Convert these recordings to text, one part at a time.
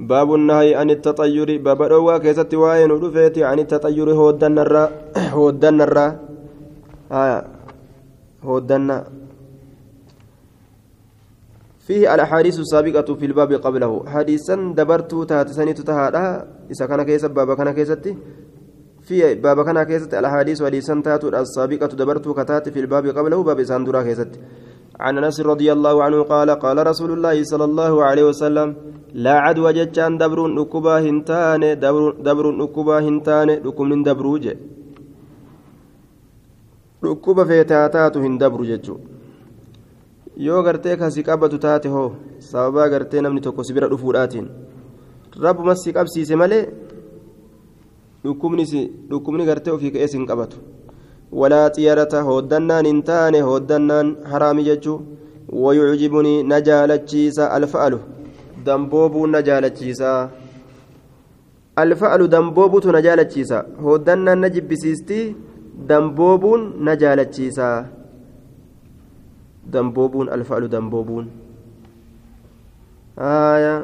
باب النهي عن التطير باب روا كيست واين ودفيت عن التطير هودن الرا هودن الرا آه هودن فيه الأحاديث السابقة في الباب قبله حديثا دبرت تاتسني تتهادها إذا كان كيس باب كان كيستي في باب كان كيست الأحاديث حديثا تاتو السابقة دبرت كتات في الباب قبله باب ساندورا كيست عن انس رضي الله عنه قال قال رسول الله صلى الله عليه وسلم لا عدوى جتان دبر نكبا هنتان دبر دبر نكبا هنتان لكم من دبروج yoo gartee kasi qabatu taate hoo sababaa gartee namni tokko si bira dhufuudhaatiin rabbuma si qabsiise malee dhukkubni gartee ofii ka'ee sin qabatu walaa xiyyaarata hooddannaan hin taane jechuu wayucjibunii na jaalachiisa alfa'alu damboobuun na jaalachiisa alfa'alu damboobutu na jaalachiisa hooddannaan na jibbisiistii damboobuun na jaalachiisa damboobuun alfa'alu damboobuun haaya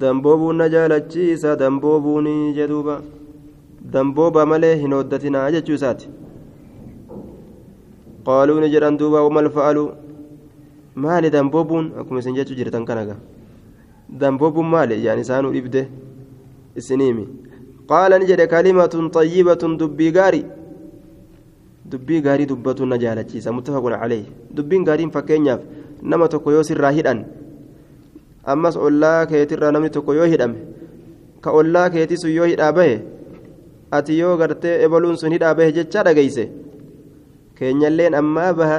damboobuun na jaalachiisa damboobuunii jedhuuba dambooba malee hin hooddatinaa jechuu isaati isin jechuu jirtan kanaga damboobuun maali yaan isaanuu dhibde isiniimi qaala ni jedhe kalimatun xayyibatun dubbii gaarii dubbii gaarii dubbatuun na jaalachiisa muttafaqun calayhi dubbiin gaariin fakkeenyaaf nama tokko yoo sirraa hidhan ammas ollaa keetirraa namni tokko yoo hidhame ka ollaa keetii sun yoo hidhaa bahe ati yoo gartee ebaluun sun hidhaa bahe jechaa dhageyse keenyalleen ammaa baha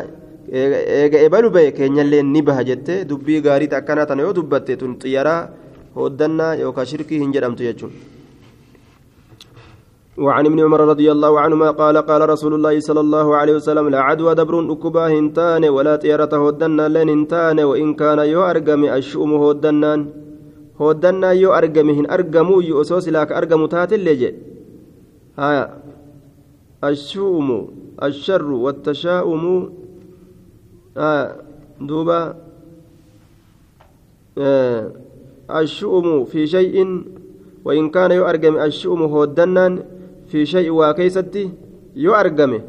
eega ebalu bahe keenyalleen ni baha jettee dubbii gaarii akkanaa tana yoo dubbatte tun xiyyaraa hooddannaa yookaan shirkii hin jedhamtu jechuudha. وعن ابن عمر رضي الله عنهما قال قال رسول الله صلى الله عليه وسلم لا عدوى دبر أكبا هنتان ولا طيرة هودنا لن هنتان وإن كان يو أرقم الشؤم هودنان. هودنا يو أرقم هن أرقمو يؤسوس لك أرقم تات اللي الشؤم الشر والتشاؤم آه دوبا آه الشؤم في شيء وإن كان يو أرقم الشؤم هودنان في شيء واكيستي يو أرقمه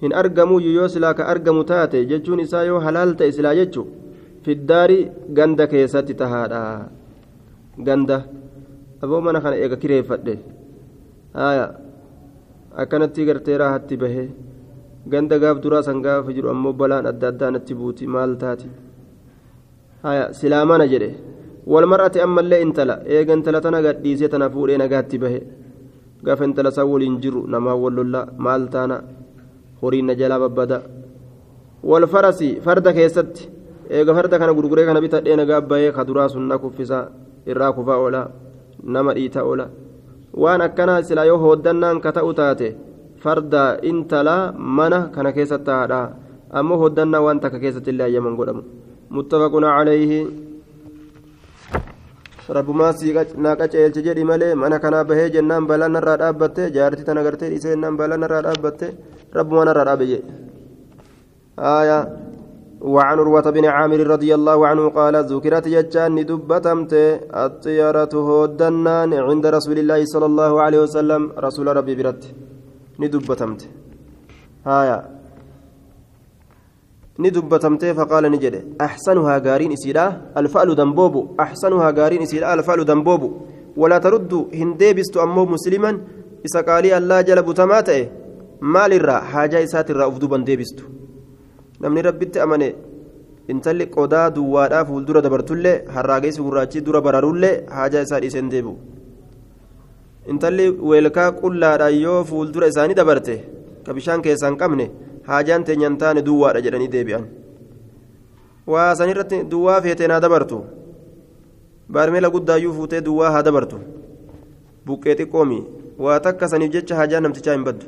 hin argamu yoo silaa ka argamu taate jechuun isaa yoo halaal ta'e silaa jechu fiddaari ganda keessatti tahaadha ganda aboo mana kana eega kireeffadhe haya akkanatti gartee raahatti bahe ganda gaaf duraa san gaafa jiru ammoo balaan adda addaa natti buuti. Maal taati? Haya silaa mana jedhe. Walmar'ati ammallee intala. Eega intala tana gadhiisee tana fuudhee nagaatti bahe. Gaafa intala isaa waliin jiru namaa wallollaa maal taana? Horiin na jalaa babbada. Walfarasi farda keessatti. Eega farda kana gurguree kana bitadhee nagaa bahee kaduraa sun na kuffisa irraa kufaa oola nama dhiita oola waan akkanaa silaa yoo hooddannaan ka ta'u taate farda intalaa mana kana keessatti taa'adha ammoo hooddannaa waan takka keessatti illee ayyaman godhamu muttafaqun calayhi rabbumaa sii naa qaceelche jedhi malee mana kanaa bahee jennaan balaan narraa dhaabbatte jaartii tana gartee dhiisee jennaan balaan narraa dhaabbatte rabbuma narraa dhaabe jedhe وعن عروة بن عامر رضي الله عنه قال ذكرت يجان دبتمت الطيارة هودنان عند رسول الله صلى الله عليه وسلم رسول ربي برت ندبتمت آية ندبتمت فقال نجد أحسنها قارين إسيرا الفأل دنبوب أحسنها قارين إسيرا الفأل دنبوب ولا ترد هنديبست أمو مسلما إسا قالي الله جلب تماته مال الرا حاجة إسات الرا أفدوبا namni rabbitti amane intalli qodaa duwwaadhaa fuuldura dabartullee harraageessi gurraachi dura bararullee haajaa isaa dhiiseen deebi'u. Intalli weelkaa qullaadhaan yoo fuuldura isaanii dabarte ka bishaan keessaa hin qabne haajaan teenyaan taane duwwaadha jedhanii deebi'an. Waa sanirratti duwwaa feeteen haa dabartu baarmeela guddaayyuu fuutee duwwaa haa dabartu. Buqqee xiqqoomi waa takka saniif jecha haajaan namtichaa hin baddu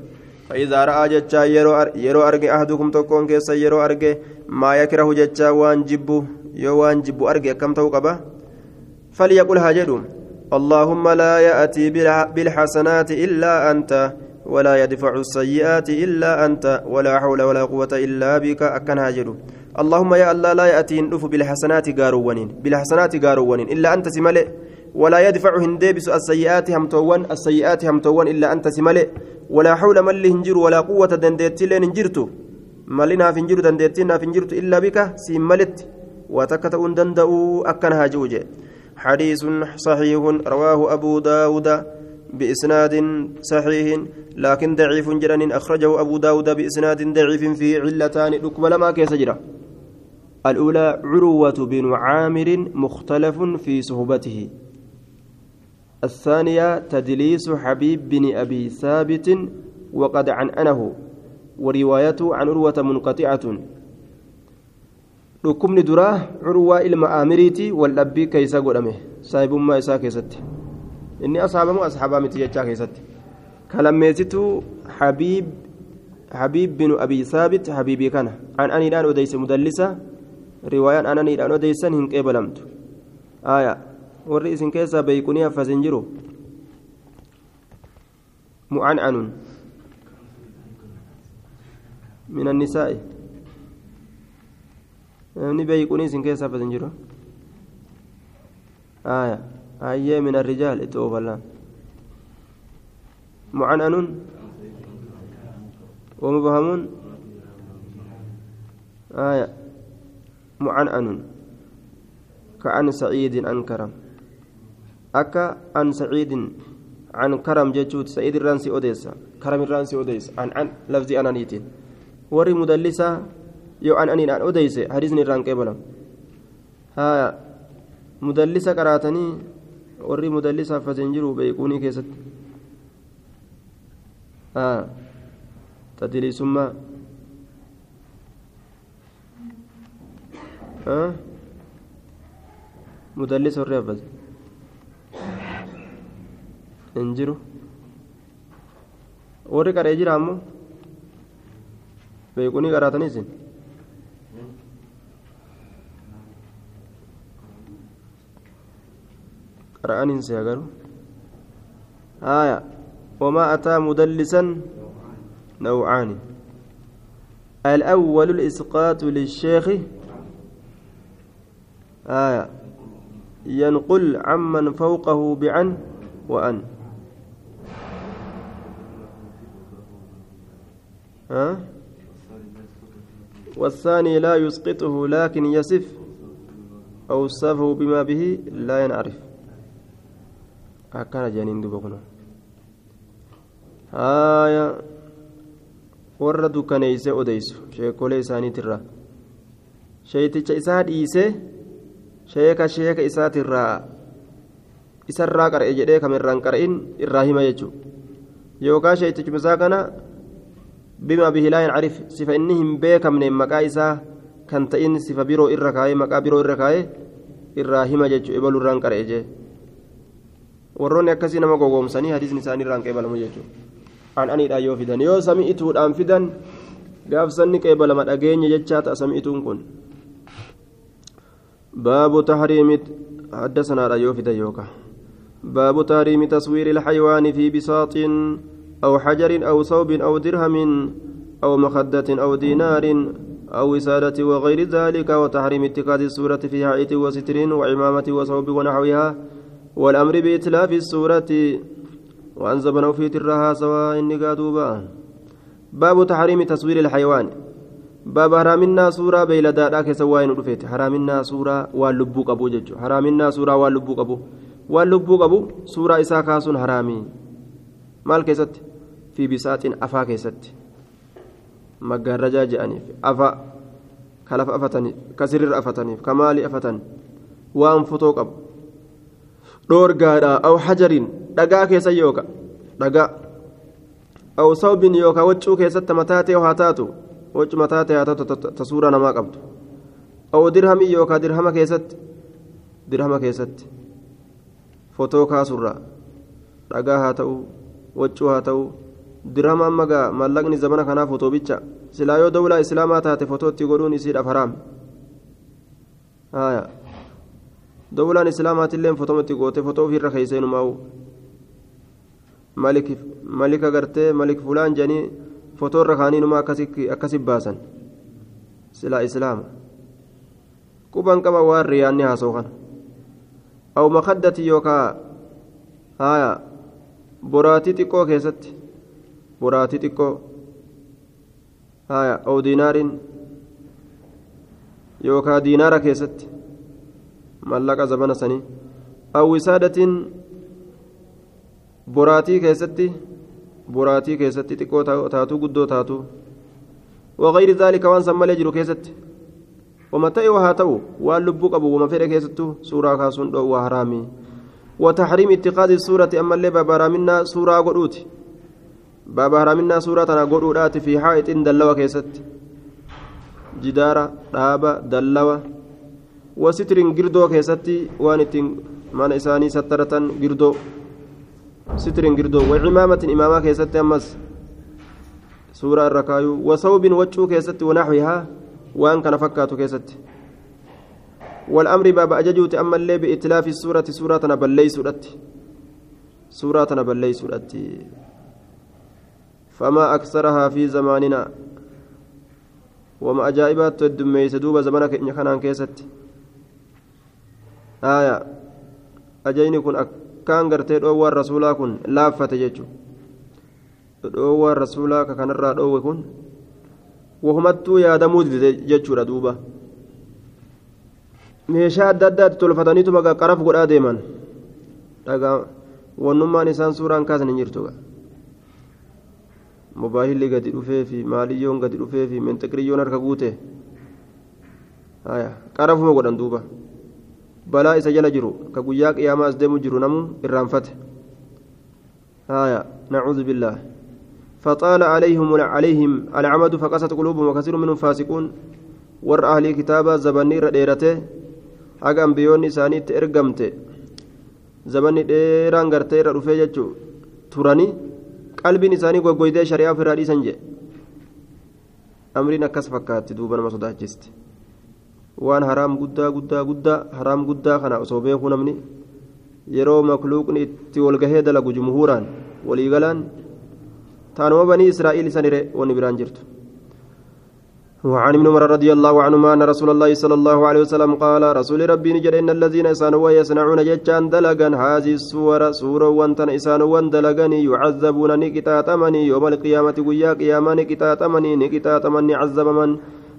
فإذا رأى جتشا يرو يرو أرجع أحدكم تكون كيسا يرو أرجع ما يكره جتشا وان جبو يو وان جبو أرجع كم توقبه فليقل هاجدهم اللهم لا يأتي بالحسنات إلا أنت ولا يدفع السيئات إلا أنت ولا حول ولا قوة إلا بك أكن هاجدوا اللهم يا الله لا يأتي ندف بالحسنات قارونين بالحسنات قارونين إلا أنت سملئ. ولا يدفع هندبس السيئات همتوان السيئات همتوان إلا أنت سملئ ولا حول مل هنجر ولا قوة دندت لين ملنا فنجر دندتنا فنجرت إلا بك سملت وتكتؤن دندأ أكنها جوجه حديث صحيح رواه أبو داود بإسناد صحيح لكن ضعيف جرن أخرجه أبو داود بإسناد ضعيف في علتان نكمل ما كيس جرى. الأولى عروة بن عامر مختلف في صحبته. الثانية تدليس حبيب بن أبي ثابت وقد عنأنه وروايته عن عروة منقطعة dhukkubni duraa curwaa ilma aamiriiti wal dhabbii keeysa godhame saahibummaa isaa keessatti inni asaabamu asxaabaa miti jechaa keessatti kalammeessituu habiib habiib binu abii saabit habiibii kana an aniidhaan odeyse mudallisa riwaayaan an aniidhaan odeysan hin qeebalamtu aya warri isin keessaa beeyqunii haffas hin jiru mu'an'anun min annisaa'i namni beeyquun isin keessaa fasin jiru aya ayyee min arrijaal itti oofallaan mucananun ومبهمون آية معنأن كعن سعيد عن أكا عن سعيد عن كرم جتشوت سعيد الرانسي أوديسا كرم الرانسي أوديسا عن عن لفظي أنا نيتين وري مدلسة yoo an aniidhaan odeyse hadiisni irraan qeebalam haya mudallisa qaraatanii warri mudallisa haffateen jiru beeyquunii keessatti tadiliisummaa mudallisa warri haffate hin jiru. Warri qaree jira ammoo? Beeyquunii qaraatanii isin قرآن سيقروا آية وما أتى مدلسا نوعان الأول الإسقاط للشيخ آية ينقل عمن فوقه بعن وأن والثاني لا يسقطه لكن يصف أوصفه بما به لا ينعرف akkana jedhaniin duba kun haaya warra dukkaneeyse odeysu sheekolee isaaniitirraa sheeyticha isaa dhiise sheeka sheeka isaatirraa isarraa qara'e jedhee kamirraan qara'in irraa hima jechuu yookaan sheeytichuma isaa kana bihi laa yancarif sifa inni hin beekamne maqaa isaa kan ta'in sifa biroo irra kaayee maqaa biroo irra kaayee irraa hima jechuu ibalurraan qara'e jee warroonni akkasii nama gowwoomsanii hadiisni isaanii irraan qeebalamu jechuudha an aniidhaan yoo fidan yoo sami'ituudhaan fidan gaafsanni qeebalama dhageenya jechaa ta'a sami'ituun kun baabu tahriimi haddasanaadha yoo fidan yookaan باب تحريم تصوير الحيوان في بساط أو حجر أو ثوب أو درهم أو مخدة أو دينار أو وسادة وغير ذلك وتحريم اتخاذ الصورة في حائط وستر وعمامة وثوب ونحوها والأمر بإتلاف السورة وأن في ترها سواء إني قادوبا باب تحريم تصوير الحيوان. باب حرامنا سورة بيلدادا كسواين رفيت حرامنا سورة واللبو قبو ججو. حرامنا سورة واللبو قبو. واللبو قبو سورة إسا كاسون حرامي. مال كيست؟ في بسات أفا كيست مقارجا جانيف أفا كلف أفتني كسرر أفتني كمالي أفتن وأن dhagaa keessa yooka dhagaa aw sawbin yooka waccuu keessatti mataa ta'e haa taatu waccu mataa ta'e haa taatu ta suura namaa qabdu aw dirhamii yooka dirhama keessatti dirhama keessatti fotoo kaasurraa dhagaa haa ta'u waccuu dirhama amma gaa maallaqni zamana kanaa fotoo bicha silaa yoo dawlaa islaamaa taate fotootti godhuun isiidhaaf haraam dawlaan islaamaatillee fotomatti goote fotoo ofirra keeysee numaa'u malika gartee malik fulaan jedhanii fotoo irra kaanii numa akkasi baasan silaa islaama quban qaba waan riyaanni haasoo kana أو مخدة يوكا هايا براتي تقو كيست تقو هايا أو دينار يوكا دينار كيست ملك زمن سني أو وسادة براتي كيست براتي كيست تقو تاتو قدو تاتو. وغير ذلك وان سمى لجرو كيست ومتى وهاتو وان لبوك أبو وما فيرك كيستو سورة كاسون دو وحرامي وتحريم اتخاذ السورة أما اللي بابا رامنا سورة قدوت بابا رامنا سورة أنا قدوت في حائط دلوة كيست جدارة dhaba dallawa wasitrin girdoo keessatti waan ittiin mana isaanii sattaratan girdoo sitrin girdoo wacimaamatin imaamaa keessatti ammas suuraa irra kaayuu wasawbin waccuu keessatti wanaxwihaa waan kana fakkaatu keessatti والأمر باب أججوت أما اللي بإتلاف السورة سورة نبلي سورة سورة فما أكثرها في زماننا وما أجائبات الدميس دوب زمانك إن كان كيست آية أجيني كن أكان قرتي دوار رسولا كن لافة جيتشو dhoowwaan rasuulaa ka kanarraa dhoowwe kun wahumattuu yaadamuu dide jechuudha duuba meeshaa adda addaatti tolfataniitu magaa qaraf godhaa deeman dhagaa wannummaan isaan suuraan kaasan hin jirtu mobaayilli gadi dhufee fi maaliyyoon gadi dhufee fi menxiqiriyyoon harka guute qarafuma godhan duuba balaa isa jala jiru ka guyyaa qiyaamaa as deemu jiru namu irraanfate nacuudhu billaah فطال عليهم عليهم العمد فقست قلوبهم وكثير منهم فاسقون ور أهل كتابة زبني رديرته haga ambiyoonni isaaniitti ergamte zabanni dheeraan gartee irra dhufee jechuu turanii qalbiin isaanii goggoydee shari'aa ofirraa dhiisan jedhe amriin akkas fakkaatti duuba nama sodaachisti waan haraam guddaa guddaa guddaa haraam guddaa kana osoo beekuu namni yeroo makluuqni itti walgahee dalagu jumhuuraan waliigalaan taanuma banii israa'iil isanire wanni biraan jirtu وعن ابن عمر رضي الله عنهما أن رسول الله صلى الله عليه وسلم قال رسول ربي نجد إن الذين إسانوا يصنعون ججان دلقا هذه السورة سورة وانتن إسانوا دلقني يعذبون نكتاتمني يوم القيامة قيا قياما نكتاتمني نكتاتمني عذب من؟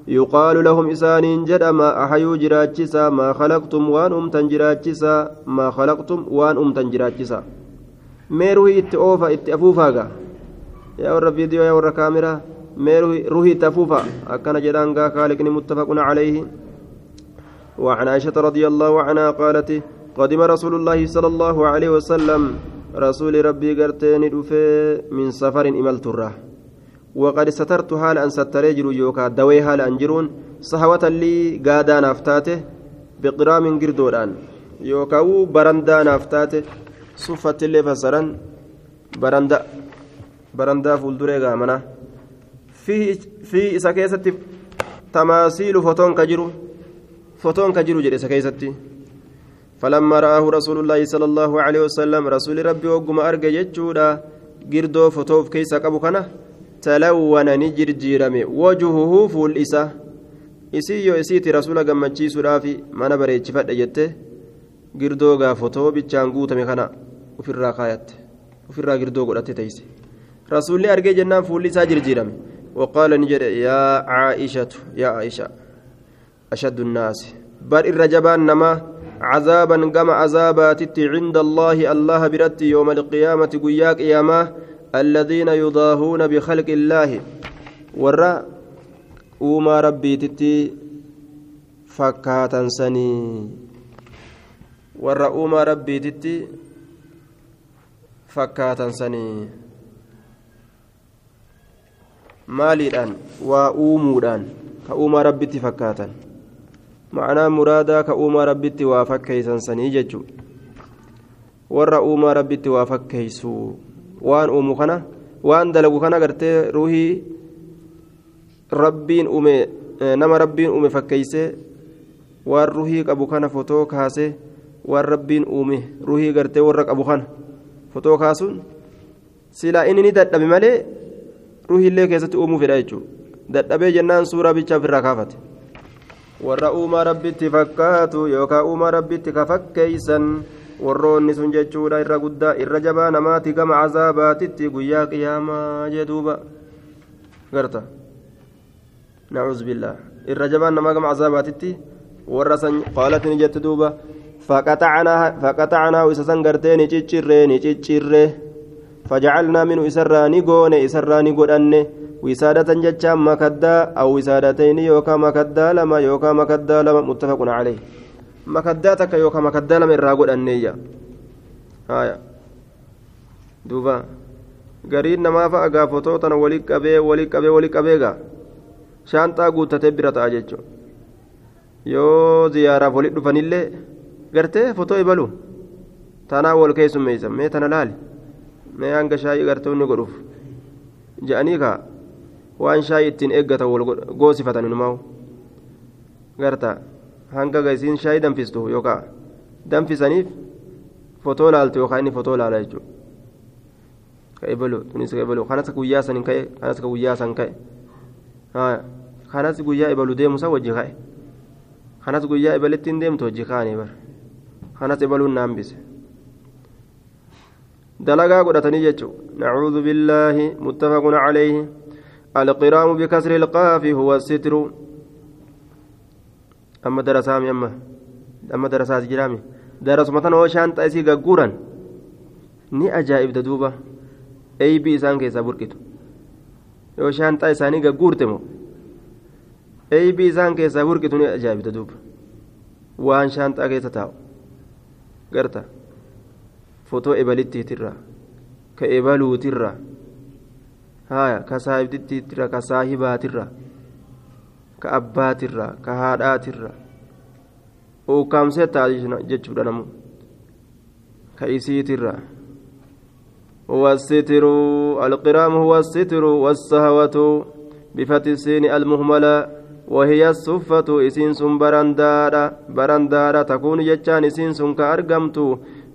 يقال لهم isaan jedhama أحيوا jiraachisaa. ما خلقتم waan uumtan jiraachisaa ما خلقتم waan uumtan jiraachisaa mee ruuhii itti afuufaa itti afuufaa yaa warra viidiyoo yaa warra kaameeraa. Mee ruhii tafuufa akkana jedhaan gaa kaaliqni متفق عليه وعن عائشة رضي الله عنها قالت قدم رسول الله صلى الله عليه وسلم. rasuulli rabbii gara tiin dhufe من سفر إملت الره وقد سترت حال أن ستريجر يوكا. دوي حال أنجرون صحوة لي قادا نفتاته بقرام قردوران. يوكاو برندا نفتاته صفة اللي فسرا برندا برندا فولدري قامنا في إسا كيستي تماثيل فوتون كجرو فوتون كجرو جري إسا كيستي فلما رآه رسول الله صلى الله عليه وسلم رسول ربي وقم أرجع يجودا girdoo fotoof keessa qabu kana talawwana ni jirjiirame wajuhuhu fuul isa isii yoo isiiti rasuula gammachiisuudhaaf mana bareechifadhe jette girdoo gaa fotoo bichaan guutame kana ofirraa kaayatte ofirraa girdoo godhatte teeyse rasuulli argee jennaan fuulli isaa jirjiirame وقال نجد يا عائشة يا عائشة أشد الناس. بل الرجبان نما عذابا كما عذابات عند الله الله برت يوم القيامة قياك ياما الذين يضاهون بخلق الله. ورا وما ربي تتي فكاتا سني. ورا وما ربي تتي فكاتا سني. Maaliidhaan waa uumuudhaan ka uumaa rabbitti fakkaatan ma'anaa muraadaa ka uumaa rabbitti waa fakkeeysan sanii jechuu warra uumaa rabbitti waa fakkeeysu waan uumu kana waan dalagu kana gartee ruhii rabbiin uume nama rabbiin uume fakkeeysee waan ruhii qabu kana fotoo kaasee waan rabbiin uume ruhii gartee warra qabu kana fotoo kaasuun silaa inni ni dadhabe malee ruhiillee keessatti uumuu fedha jechuudha. Dadhabee jennaan suuraa bichaa ofirraa kaafate. Warra uumaa rabbitti fakkaatu yookaan uumaa rabbitti ka fakkeeysan warroonni sun jechuudha irra guddaa irra jabaa namaati gama cazaabaatitti guyyaa qiyaamaa jedhuuba garta. Nacuuz billaa irra jabaan namaa gama cazaabaatitti warra san qaalatni jette duuba. Faqaxacanaa isa san gartee ni ciccirre ni ciccirre godhanne wisaadatan jechaan makaddaa aw wisaadatayni yookaa makaddaa lama yookaa makaddaa lama muttafaqun caleyh makaddaa takka yookaa makaddaa lama irraa godhanneeyya haya duuba gariin namaa fa'a gaa fotoo tana wali qabee wali qabee wali qabee gaa shaanxaa guuttatee bira ta'a jechuudha yoo ziyaaraaf walit dhufanillee gartee fotoo ibalu tanaa wal keessummeeysa mee tana laali mee hanga shaayii gartee inni godhuuf je'anii kaa waan shaayii ittiin eeggatan wal goosifatan inumaa garta hanga gasiin shaayii danfistu yookaan danfisaniif fotoo laaltu yookaan inni fotoo laala jechuudha ka ibalu tunis ka ibalu kanas guyyaa san ka'e kanas ka guyyaa san ka'e kanas guyyaa ibalu deemu san wajji ka'e kanas guyyaa ibalitti hin deemtu hojii kaanii bara kanas ibaluun na hambise godhatanii jechuun nacuudhu billaahi muttafaqun calayhi alqiraamu bikasri ilqaafi huwa sitru amma darasaami amma amma darasaas jiraami darasuma tan oo shaanxa isii gagguuran ni ajaa'ibda duuba eeybii isaan keessaa burqitu yoo shaanxaa isaanii gagguurte moo eeybii isaan keessaa burqitu ni ajaa'ibda duuba waan shaanxaa keessa taa'u garta fotoo ebalittiitirra ka ebaluutirra haya ka saahibtittiitirra ka saahibaatirra ka abbaatirra ka haadhaatirra ukkaamsee ta'a jechuudha namu ka isiitirra والستر القرام هو الستر والسهوة بفتح السين المهملة وهي الصفة إسين سن برندارة برندارة تكون جتان إسين سن كأرقمت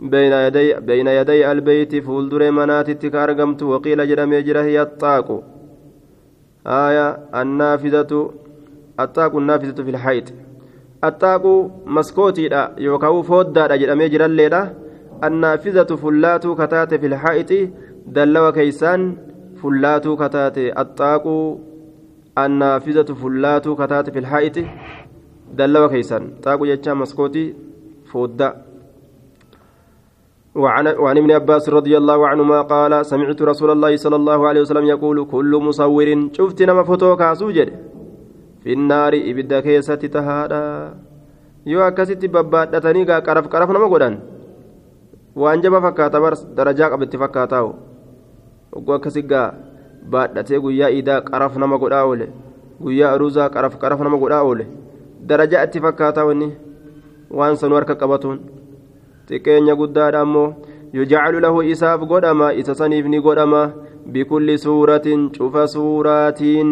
بين يدي بين يدي البيت فولدر منات كأرقمت وقيل جرم يجرى هي الطاق آية النافذة الطاق النافذة في الحيط. الطاق مسكوتي يوكاو فودا جرم يجرى الليلة. النافذة فلات كتات في الحائط دلوا كيسان فلات كتات. الطاق النافذة فلات كتات في الحائط دلوا كيسان طاق يجا مسكوتي فودا وعن, وعن ابن عباس رضي الله عنهما قال سمعت رسول الله صلى الله عليه وسلم يقول كل مصور شفت نما فتو كاسوجد في النار إبدا كيسة تهادا يو أكست ببادتني قرف قرف نما jaba fakkaata bar darajaa qabetti fakkaataa'u ogguu akkasigaa baadhatee guyyaa iidaa qaraf nama godhaa oole guyyaa aruuzaa qaraf qaraf nama godhaa oole darajaa itti fakkaataa wanni waan sanuu harka qabatuun xiqqeenya guddaadha ammoo yujaacilu lahu isaaf godhama isa saniif ni godhama. Bikulli suuratiin cufa suuraatiin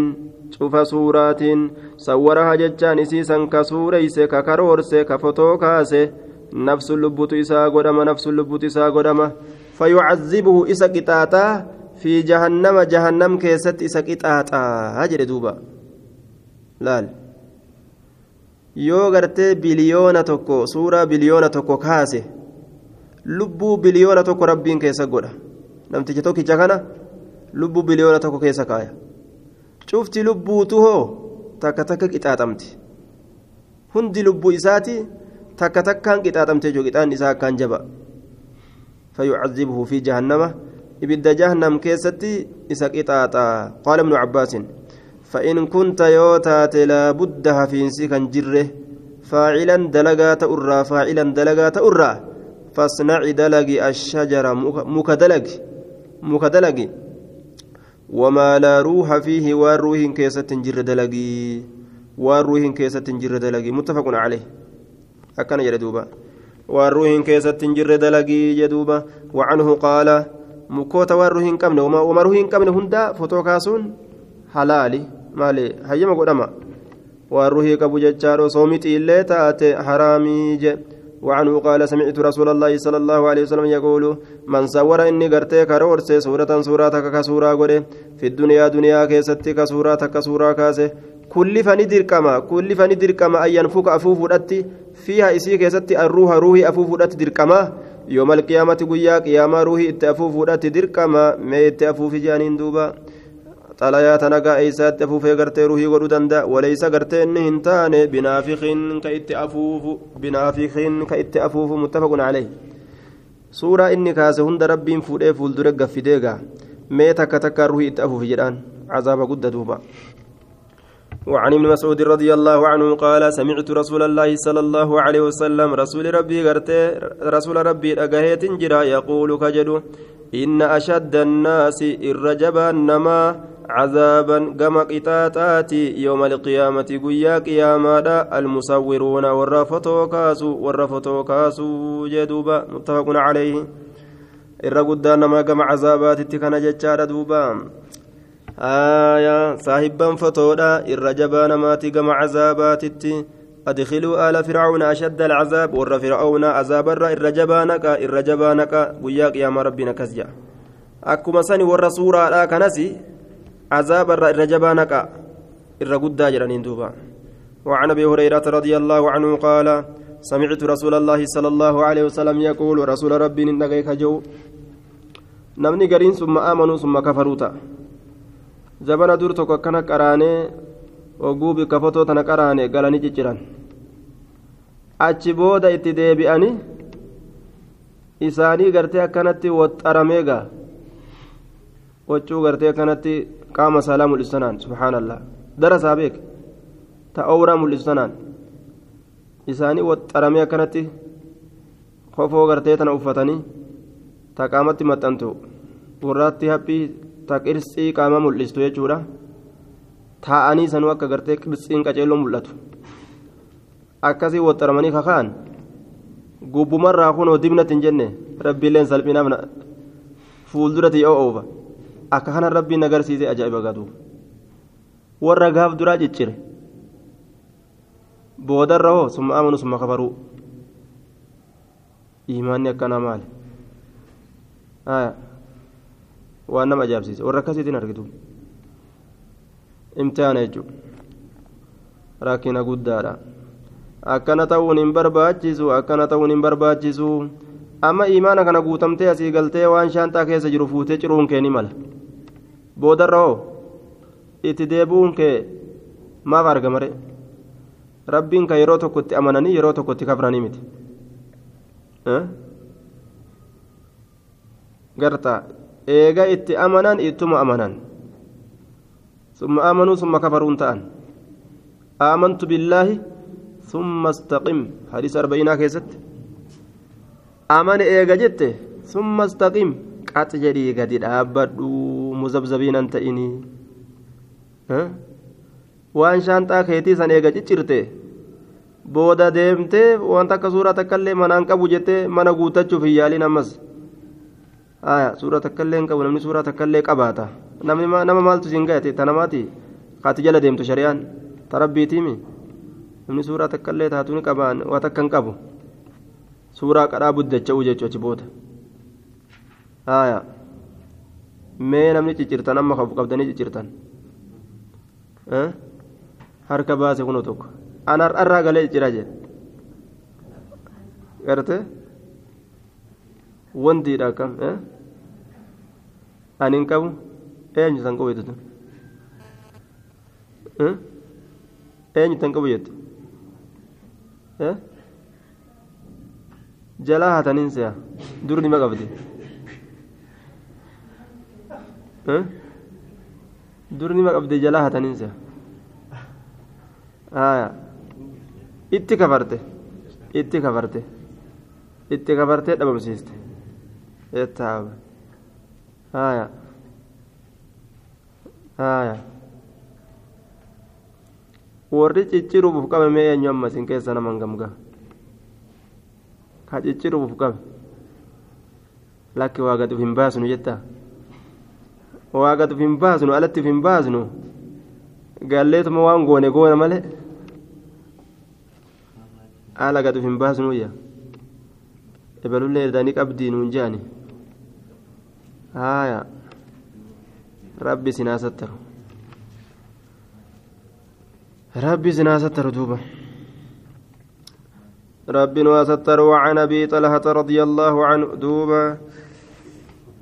cufa suuraatiin. Sawwaraha jechaan isiisan ka suureyse ka karoorse ka fotoo kaase nafsun lubbutu isaa godhama nafsun lubbutu isaa godhama. Fayucazibuhu isa qixaaxaa fi jahannama jahannam keessatti isa qixaaxaa jedhe duuba. Laal. Yoo gartee biliyoona tokko suuraa biliyoona tokko kaase lubbuu biliyoona tokko rabbiin keessa godha namticha tokkicha kana lubbuu biliyoona tokko keessa kaaya cufti lubbuutu hoo takka takka qixaaxamti hundi lubbuu isaati takka takkaan qixaaxamtee jiru qixaan isaa akkaan jaba فيعذبه في جهنم إبد جهنم كيستي إسا قطاطا قال ابن عباس فإن كنت يوتات لا بد هفينسي كان جره فاعلا دلقات أرى فاعلا دلقات أرى فاصنع دلق الشجرة مكدلق مكدلق وما لا روح فيه والروح كيسة جر دلقي. والروح كيسة جر دلقي. متفق عليه. أكن يردوبا والروح كيسة جر دلقي يدوبا وعنه قال مكوتا والروح كمن وما روح كمن هندا فتوكاسون حلالي. godhama waan ruhii qabu jechaadho soomiti illee taate haraamii je وعنه قال سمعت رسول الله صلى الله عليه وسلم يقول من صور إني قرتي كرورس سورة سورة كسورة قده في الدنيا دنيا كيستي كسورة كسورة كاسه كلف ندركما كلف ندركما أن ينفك أفوف ودت فيها إسي كيست الروح روحي أفوف ودت دركما. يوم القيامة قيا قيامة روحي اتأفوف ودت دركما ما اتأفوف جانين دوبا. Xalayaa tana gaa eeysaatti afuufee gartee ruhii godhuu danda'a waleysa gartee inni hin taane binaafiqiin ka itti afuufu muttafaqun calee suuraa inni kaase hunda rabbiin fuudhee fuuldure gaffideegaa mee takka takka ruhii itti afuufi jedhaan cazaaba gudda duuba وعن ابن مسعود رضي الله عنه قال سمعت رسول الله صلى الله عليه وسلم رسول ربي غرتي رسول ربي أجهيت جرا يقول كجدو إن أشد الناس الرجبا نما عذابا كما قطاطات يوم القيامة قيا قياما المصورون والرفتو كاسو والرفتو كاسو جدوبا متفق عليه. irra guddaa namaa gama cazaabaatitti kana jechaadha duuba aayaa saahibban fotoodha irra jabaa namaati gama cazaabaatitti أدخلوا آل فرعون أشد العذاب ور فرعون عذاب الر الرجبانك الرجبانك وياك يا ربنا كسجا. أكما سني ور سورة كنسي عذاب الر الرجبانك الرقود جرانين دوبا وعن أبي هريرة رضي الله عنه قال سمعت رسول الله صلى الله عليه وسلم يقول رسول ربي إنك جو gariin summa aamanuu summa kafaruuta jabana dur tokko akkana qaraanee oguu bikka fotoo tana qaraane galanii cicciran achi booda itti deebi'anii isaanii gartee akkanatti woxxarameegaa waccuu gartee akkanatti qaama saalaa mul'isanaan subhaanallah dara isaa beek ta owraa mul'isanaan isaanii woxxaramee akkanatti kofoo gartee tana uffatanii ta qaamatti maxxantu warraatti haphii ta qirtsii qaama mul'istu jechuudha taa'anii sanuu akka gartee qirtsiin qaceelloo mul'atu akkasii woxxaramanii kakaan gubbumarraa kunoo dibnatti hin jenne rabbiilleen salphinaaf fuulduratti yoo oofa akka kana rabbiin agarsiisee ajaa'iba gaduu warra gaaf duraa ciccire boodarra hoo summa amanu summa kafaruu imaanni akkanaa maali waan nama ajaa'ibsiise warra akkasiitiin argitu imtihaana jechuudha rakkina guddaadha akkana ta'uun hin barbaachisu akkana ta'uun hin barbaachisu amma imaana kana guutamtee asii galtee waan shaantaa keessa jiru fuutee ciruun kee mala boodarra hoo itti deebi'uun kee maaf argamare rabbiin kan yeroo tokkotti amananii yeroo tokkotti kafranii miti garta eega itti amanan ittuma amanan ثم آمنوا ثم كفروا تأن آمنت بالله ثم استقم حديث أربعين كيست آمن إيجا جت ثم استقم قات جري قد أبدوا مزبزبين أنت إني ها waan shaanxaa keetii san eega ciccirte booda deemtee wanta akka suuraa takkaillee manaan qabu jettee mana guutachuuf hin yaaliin ammas suuraa takkaillee hin qabu namni suuraa takkaillee qabaata nama maaltu siin ga'ete tanamaati kaati jala deemtu shari'aan tarabbiitiimi namni suuraa takkaillee taatu ni qabaan waa takka hin qabu suuraa qadhaa buddacha'uu jechuu achi booda mee namni ciccirtan amma qabdanii ciccirtan harka baase kunoo tokko an har'arraa galee ciccira jedhe garte wantiidha akkam ani hin qabu eenyu san qabu jettu eenyu tan qabu jettu jalaa hataniin se'a dur nima qabdi dur nima qabdi jalaa hataniin se'a haya itti kafarte itti kafarte itti kafartee dhabamsiiste ettaaba haya haya warri cicciruuf qabe mee eenyu amma isin keessa naman gamga ka cicciruuf qabe lakki waa gad uf hin baasnu jetta waa gad uf hin baasnu alatti hin baasnu galleetuma waan goone goona malee haala gad uf hin baasnuyya ebalullee edanii qabdii nuun jeani haya rabbi sinaasattaru ربي زنا ستر دوبا ربي وستر وعن ابي طلحه رضي الله عنه دوبا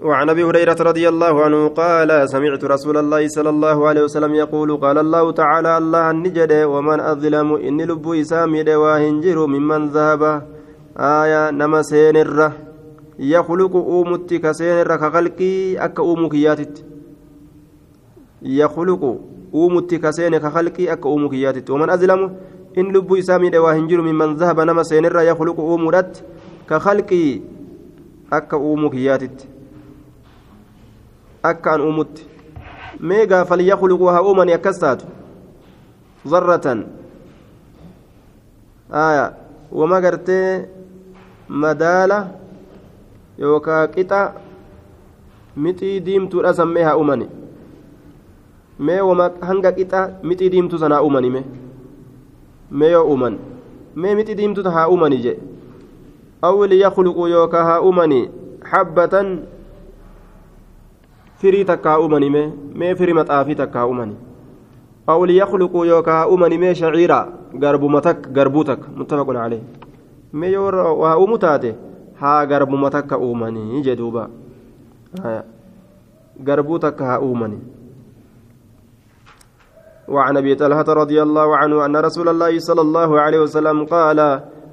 وعن أبي هريرة رضي الله عنه قال سمعت رسول الله صلى الله عليه وسلم يقول قال الله تعالى الله النجد ومن أظلم ان لب إسامي واهنجر ممن ذهب. آية نما سينرة. يخلق أومتي كسينره كخلقي أك أومكياتت يخلق uumutti kaseene ka halqii akka uumuu kiyyaatitti waman azlamu in lubbuu isaa miidhe waa hin jiru mimman zahaba nama seenirra akka an uumutti mee gaafal yakluqu haa uumani akkas taatu zarratan aya wama gartee madaala yookaa qixa mixii diimtuudha sammee haa uumani mee wama hanga qixa mixii diimtuu sanaa uumani mee mee yoo uuman mee mixii diimtuu haa uumani jee awwili yakluqu yookaa haa uumani xabbatan firii takka haa uumani mee mee firii maxaafii takka haa uumani awwili yakluqu yookaa haa uumani mee shaciira garbuma takka garbuu takka muttafaqun calee mee yoo waa uumu taate haa garbuma takka uumanii jee duuba garbuu takka haa uumani وعن ابي طلحه رضي الله عنه ان رسول الله صلى الله عليه وسلم قال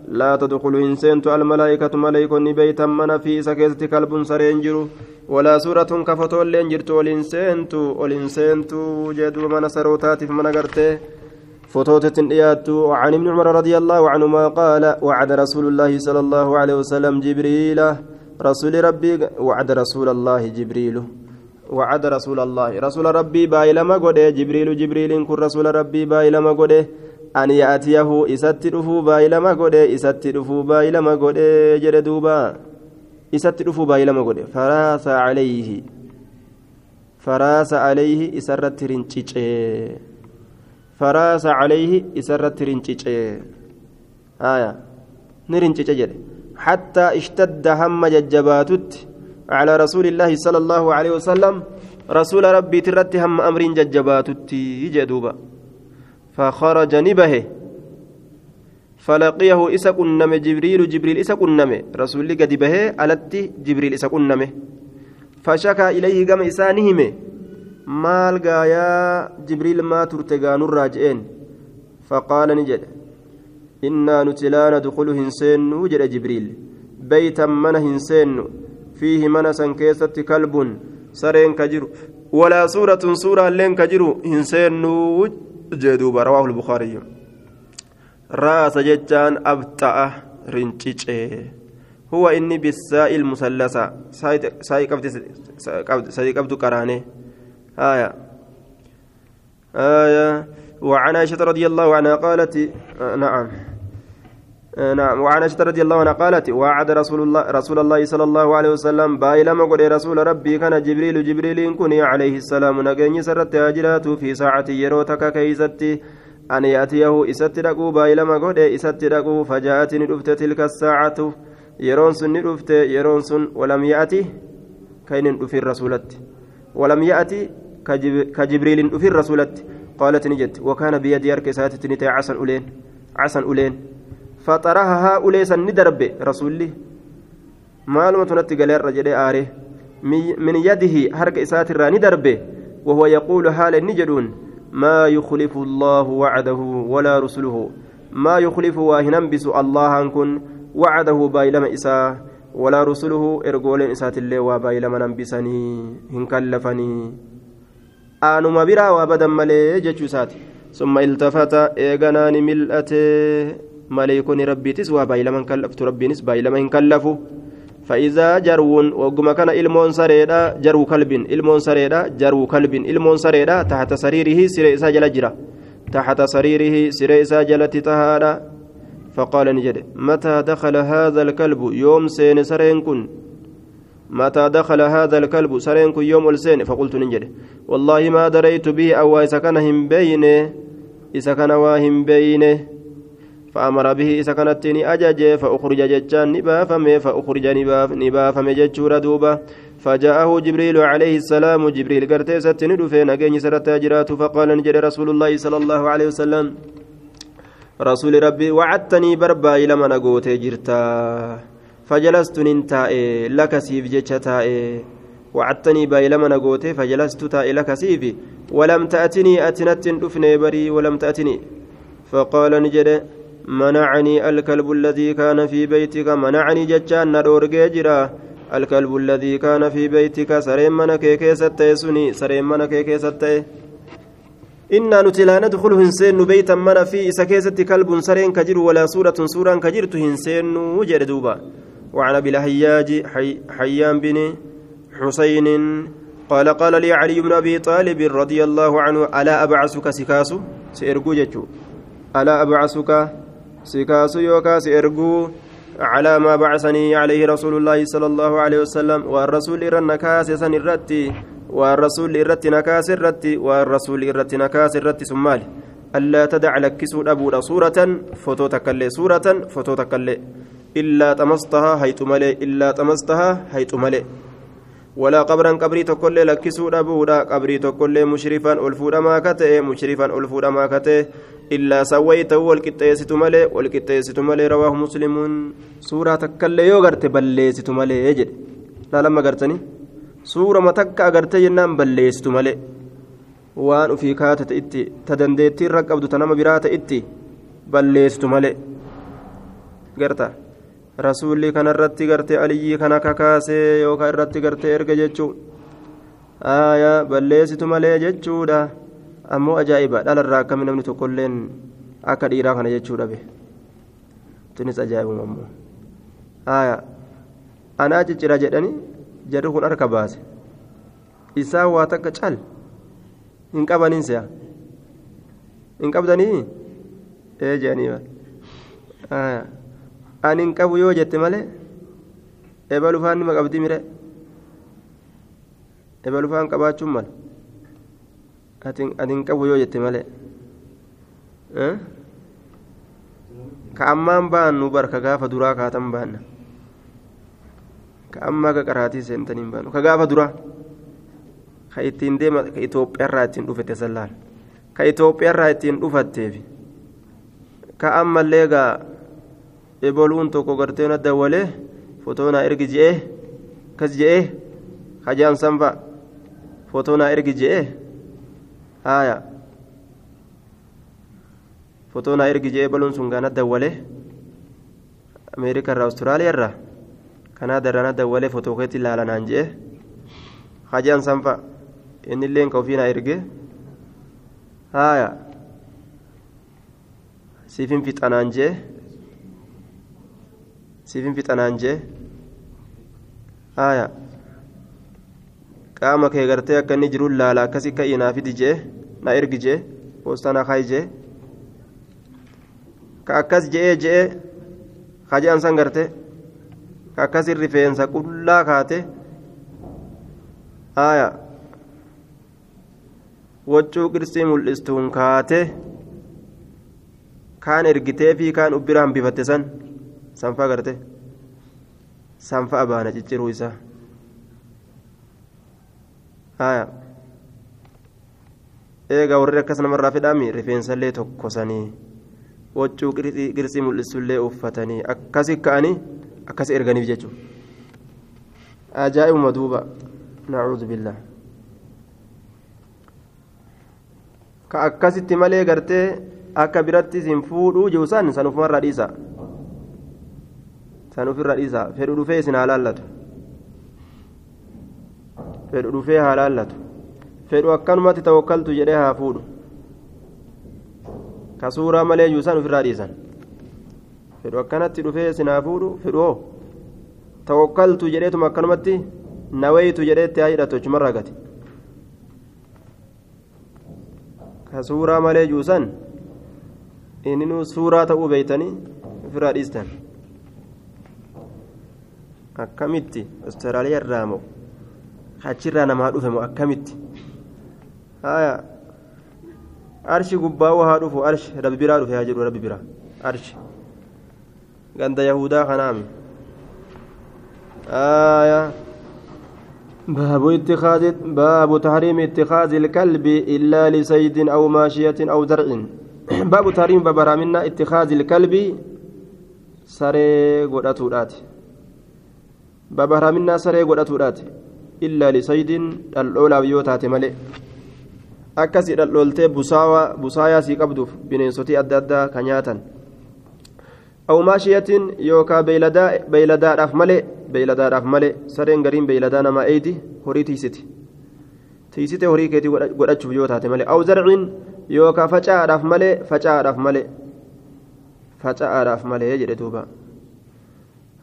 لا تدخل انسنت الملائكة ملائكة بيتا من في سكيت كلب سرينجر ولا سورة كفتو لينجرت ولنسنت ولنسنت جدو من سروتات من غرته فتوتة إيات وعن ابن عمر رضي الله عنهما قال وعد رسول الله صلى الله عليه وسلم جبريل. رسول ربي وعد رسول الله جبريل. وعد رسول الله. رسول ربي بايلما غده جبريل جبريل كن رسول ربي بايلما أن يأتيه إسات دفو بايلما غده إسات دفو بايلما غده جد دوبا. إسات دفو بايلما غده فراس عليه. فراس عليه إسرت رنچيچه فراس عليه إسرت رنچيچه آية. جده حتى اشتد هم ججباتت على رسول الله صلى الله عليه وسلم. رسول ربي ترت هم أمر ججباتتي جدوبا فخرج نبه فلقيه إسا كنم جبريل جبريل إسا كنم رسول قد به ألت جبريل إسا كنم فشكى إليه قم إسانهم je'een faqaala ni jedhe innaa nuti laa nadkulu hin seennuu jedhe jibriil beytan mana hin seennu fiihi mana san keessatti kalbun sareen ka jiru walaa suuratun suuraalleen ka jiru hin seennuu jeduuba rawaahu lbukaariyyu raasa jechaan abxa'a rincicee huwa inni bisaa'i ilmusallasa sa'i qabdu qaraanee آية آية وعن عائشة رضي الله عنها قالت آه نعم آه نعم. وعن عائشة رضي الله عنها قالت وعد رسول الله رسول الله صلى الله عليه وسلم بايلما قل رسول ربي كان جبريل جبريل كن عليه السلام نجني سرت هاجرات في ساعة يروتك كيزتي أن يأتيه إسات دقو بايلما قل إسات دقو فجاءتني رفت تلك الساعة. يرون سن رفت يرون سن ولم يأتي كين في الرسولة ولم يأتي كجبريل في الرسولة قالت نجت وكان بيدي أرك ساتت نتي عسن أولين. عسن أولين فطرها أوليسا ندرب رسولي معلومة نتقل الرجل آره من يده حرك إسات الراني دربه. وهو يقول حال نجدون ما يخلف الله وعده ولا رسله. ما يخلف واهنبس الله أنكن وعده بايلما إساه ولا رسله إرجولين إسات الله وبايلما نبسني هنكلفني aanuma biraa waa badan malee jechuu isaati summa iltafata eeganaani mil'ate maleeykonni rabbiitis waa baay'ilaman kallaftu rabbiinis baay'ilama hin kallafu. فإذا جرون وقم كان إلمون سريدا جرو كلب إلمون سريدا جرو كلب إلمون سريدا تحت سريره سري ساجل جرا تحت سريره سري ساجلت تهادا فقال نجد متى دخل هذا الكلب يوم سين سرين كن متى دخل هذا الكلب سرين كن يوم السين فقلت نجد والله ما دريت به أو إذا كان هم بينه إذا كان واهم بينه فأمر به إذا كانت أجج فأخرج ججان نبافم فأخرج نباف نبافم ججور دوبا فجاءه جبريل عليه السلام. جبريل قرتي ستني دفين أجيني سرتا فقال نجد رسول الله صلى الله عليه وسلم رسول ربي وعدتني بربا إلى من أقوت جرتا. فجلست ننتائي لك سيف جتشتائي وعدتني باي لما نقوت فجلست تائي لك سيف. ولم تأتني أتنت دفني بري ولم تأتني. فقال نجد منعني الكلب الذي كان في بيتك. منعني جتشان ندور جرا. الكلب الذي كان في بيتك. سرين من كيكي ستي سني. سرين من كيكي ستي إنا نتي لا ندخل هنسين بيتا من في سكيزة كلب سرين كجر ولا سورة سورة كجرت هنسين وجر دوبا. وعن أبي الهياج حي حيان بن حسين قال قال لي علي بن أبي طالب رضي الله عنه ألا أبعثك سكاسو؟ سيرجو ألا أبعثك سكاسو يوكا سيرجو على ما بعثني عليه رسول الله صلى الله عليه وسلم والرسول إرنكاس سن الرتي والرسول إرت نكاس الرتي والرسول إرت نكاس الرتي. سمالي ألا تدع لك سود صورة فتو تكلي صورة فتو تكلي إلا طمستها هيت ملي إلا طمستها هيت ملي ولا قبرا قبري تقول لك سود أبودا قبري تقول مشرفا ألفودا ما كته مشرفا ألفودا ما كته إلا سويته والكتيسة ملي والكتيسة ملي رواه مسلم. سورة تكلي يوغرت بليسة ملي يجد لا لما قرتني سورة ما تكا قرت جنان بليسة ملي waan ufii kaatate itti ta dandeettii irra qabdu ta nama biraa itti malee garta rasuulli kanarratti gartee aliyyii kana kakaasee yookaan irratti gartee erga jechuun aayaa balleessitu malee jechuudha. Ammoo ajaa'iba dhalarraa akkami namni tokkolleen akka dhiiraa kana jechuu dhabe. Tunis ajaa'ibuma ammoo. Aayaa anaa ciccira jedhanii jarri kun harka baase. Isaa waa takka cal. hin qabanin si'a hin qabdanii? Ee jedhanii ani hin qabu yoo jette malee eba lufaan nima qabdi mire eba lufaan qabaachuun mala ati hin qabu yoo jette malee ka ammaan baannu barka gaafa duraa kaatan baanna ka ammaa ka qaraatii seentanii hin baannu ka gaafa duraa ka ittiin deema ka Itoophiyaarraa ittiin dhufate sallaan ka Itoophiyaarraa ittiin dhufatteef ka ammallee gaa eboluun tokko gartee na dawwalee fotoo naa ergi je'ee kas je'ee hajaan sanfa fotoo naa ergi je'ee haaya fotoo naa ergi je'ee baluun sun gaa na dawwalee ameerikaa irraa awustiraaliyaa irraa kanaadaa irraa na dawwalee fotoo keetti ilaalanaan je'ee hajaan sanfa innilleen ka ofiinaa erge haaya siifin fixanaan jee siifin fixanaan jee? Haaya qaama kee gartee akka inni jiruun laala akkasii ka'ii naa fidi jee? Na ergi jee? Poostaa na kaayi jee? Ka akkas je'ee je'ee hajaan san garte? Ka akkasin rifeensa qullaa kaate? Haaya waccuu qirsii mul'istuun kaate? Kaan ergitee fi kaan ubbira hambifatte san sanfa garte. Sanfa abaana cicciruu isaa. Haya eegaa warri akkas namarraa fedhaami rifeensallee tokkosanii waccuu qirsii mul'istullee uffatanii. Akkasi ka'anii akkas erganiif jechuudha ajaa'ibuma duuba. Nacuudhu billah. Ka akkasitti malee gartee akka biratti sin fuudhuu jirusan san ufumarraa dhiisa san ufirra dhiisa fedhu dhufee isin haa laallatu. Fedhu dhufee haa laallatu. Fedhu akkanumatti tawakkaltu jedhee haa fuudhu. Ka suuraa malee jirusan ufirraa dhiisan. Fedhu akkanatti dhufee isin haa fuudhu. Fedhu hoo? Tawakkaltu jedheetuma akkanumatti nawaytu jedheetti haa hidhatu achumarraa gati. Ka suuraa malee juusan inni suuraa ta'uu beeytanii ofirraa dhiistan akkamitti awustiraaliyaa irraa moo achirraa namaa dhufe moo akkamitti haya arshi gubbaa'uu haa dhufu arshi rabbi biraa dhufe haa jedhu rabbi biraa arshi ganda yahudaa kanaami haya باب اتخاذ باب تحريم اتخاذ الكلب إلا لسيد أو ماشية أو درع باب تحريم ببرامنا اتخاذ الكلب سري قدتورات ببرامنا سري قدتورات إلا لسيد الأولى بيوتات ملئ akkasii dhaldhooltee busaayaa sii qabduuf bineensotii adda addaa ka nyaatan aw maashiyatin yookaa beeyladaadhaaf malee beeyladaadhaaf malee sareen gariin beeyladaa namaa eeyti horii tiisiti tiisite horii keetii godhachuuf yoo taate malee aw zarciin yookaa faca'aadhaaf malee faca'aadhaaf malee faca'aadhaaf malee jedhe duuba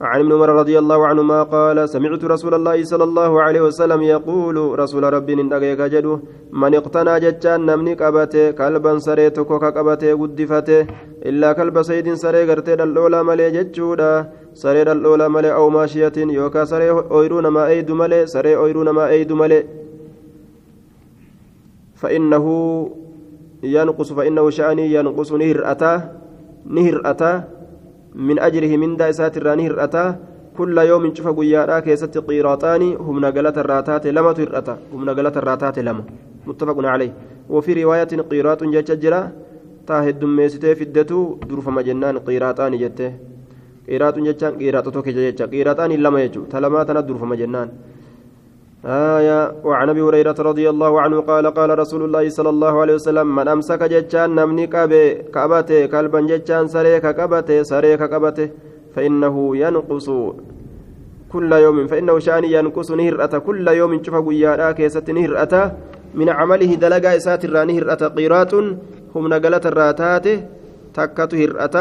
عن ابن عمر رضي الله عنهما قال سمعت رسول الله صلى الله عليه وسلم يقول رسول ربي ندقيك جدو من اقتنى جتان نمني قبته كلبا سريتك كقبته قدفته إلا كلب سيد سري قرتي الأولى ملي جتشودا سري الأولى ملي أو ماشية يوكا سري أويرون ما أيد ملي سري أويرون ما أيد ملي. فإنه ينقص فإنه شأني ينقص نهر أتا نهر أتا من أجره من دائسات الراني هرأتا كل يوم شوف قيارا كيست قيراطان هم نقلت الراتات لما ترأتا هم نقلت الراتات لما. متفق عليه. وفي رواية قيراط جتجرا تاهد دميستي فدتو درف مجنان قيراطان جته. قيراط جتان قيراط توكي جتان قيراطان لما يجو تلما تندرف مجنان. آية وعن أبي هريرة رضي الله عنه قال قال رسول الله صلى الله عليه وسلم من أمسك جتان نمني كابي كابته كلبا جتان سريك كابته سريك كابته فإنه ينقص كل يوم فإنه شأني ينقص نهرأة كل يوم شوف قيادا كيست نهرأة من عمله دلقا إسات نهرأة قيرات هم نقلت الراتات تكت هرأة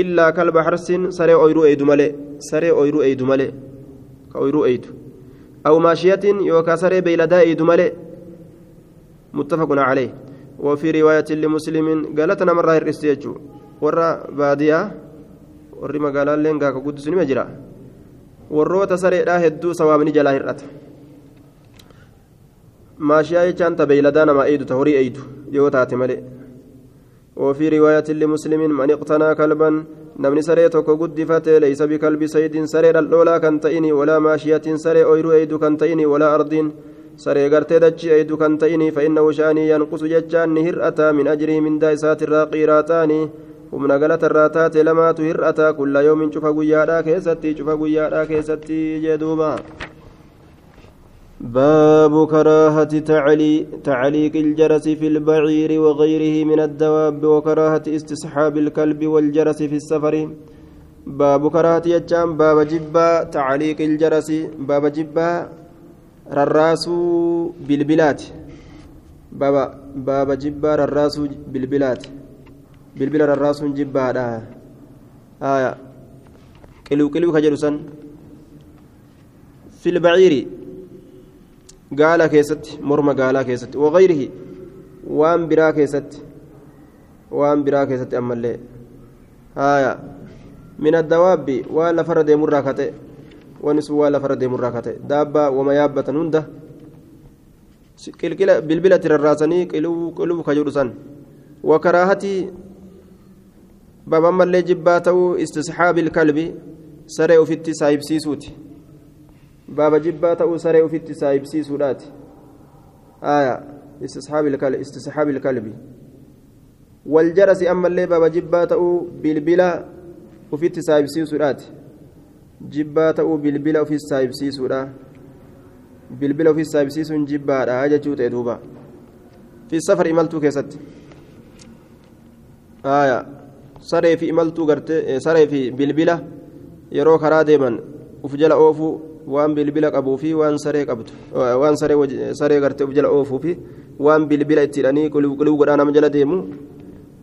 إلا كلب حرس سري أويرو أيدو ملي سري أويرو أيدو ملي كأويرو أيدو. أو ماشية يوكاسر بيلدا إيد ملئ متفق عليه وفي رواية لمسلم قالتنا مرة الرسيجو ورا بادية warri magaalaallee gaaka guddisuu nima jira warroota sareedhaa hedduu sawaabni jalaa hir'ata maashiyaa jechaan ta beeyladaa namaa eeydu ta horii eeydu yoo taate malee وفي رواية لمسلم من اقتنى كلبا نمني سري توكو قدفته ليس بكلب سيد سري الأولى كنتئني ولا ماشية سري أويرو أيدو كنتئني ولا أرض سري قرتي دجي أيدو كنتئني فإنه شأني ينقص ججان هرأتا من أجره من دائسات الراقيراتان humna galata irraa taate lamaatu hir'ata kulla yoomin cufa guyyaadhaa keessatti cufa guyyaadhaa keessatti jee duuba باب كراهة تعلي تعليق الجرس في البعير وغيره من الدواب وكراهة استصحاب الكلب والجرس في السفر. باب كراهة يجام باب جبا تعليق الجرس باب جبا رراسو بالبلاد باب باب جبا رراسو بالبلاد bilbila rarraasuun jibbaadha haya qiluu qiluu ka jedhu san filbaciiri gaala keessatti morma gaalaa keessatti wagayrihi waan biraa keessatti waan biraa keessatti ammallee haya min addawaabbi waan lafarra deemurraa kate wani sun waan lafarra deemurraa kate daabbaa wama yaabbatan hunda qilqila bilbila itti rarraasanii qiluu ka jedhu san wakaraahati baban mallee jibbaa ta'uu istisxaabi ilkalbi saree ufitti saayibsiisuuti baaba jibbaa ta'uu saree ufitti saayibsiisuudhaati aya istisxaabi ilkalbi waljarasi ammallee baaba jibbaa ta'uu bilbila ufitti saayibsiisuudhaati jibbaa ta'uu bilbila ufis saayibsiisuudha bilbila ufis saayibsiisuun jibbaadha jechuu ta'e duuba fi safar imaltuu keessatti aya saree fi imaltuu gartee saree fi bilbila yeroo karaa deeman uf jala oofuu waan bilbila qabuu fi waan saree qabdu waan saree gartee uf jala oofuu fi waan bilbila itti hidhanii qulquluu godhaa nama jala deemu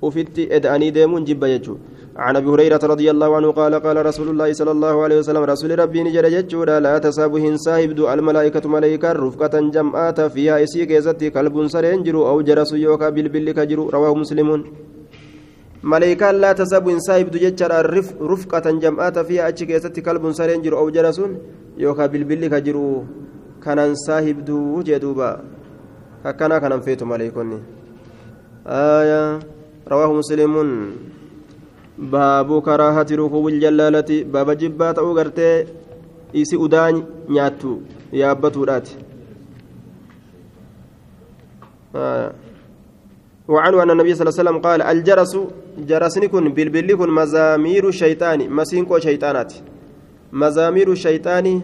ufitti eda'anii deemuun jibba jechuudha. عن ابي هريره رضي الله عنه قال قال رسول الله صلى الله عليه وسلم rasuulli rabbii ni jedhe jechuudha لا تصاحب hin saahibdu الملائكه malaa'ikaan رفقه jama'aata فيها isii keessatti كلب sareen jiru أو جرس yookaa bilbilli ka jiru رواه مسلم maleekaan لا تصحب hin saahibdu jechaadha رفقة jam'aata fi achi keessatti كلب sareen jiru أو جرس sun yookaan bilbilli ka jiru kanan saahibduu jedhuuba akkanaa kanan feetu maleekonni رواه muslimuun baabu كراهة ركوب الجلالة باب جبا تأو غرتي إيسي أدان نياتو يابتو راتي آه. وعنه أن النبي صلى الله عليه وسلم قال الجرس جرسني كن بالبل كن مزامير الشيطان مسينكو شيطانات مزامير الشيطان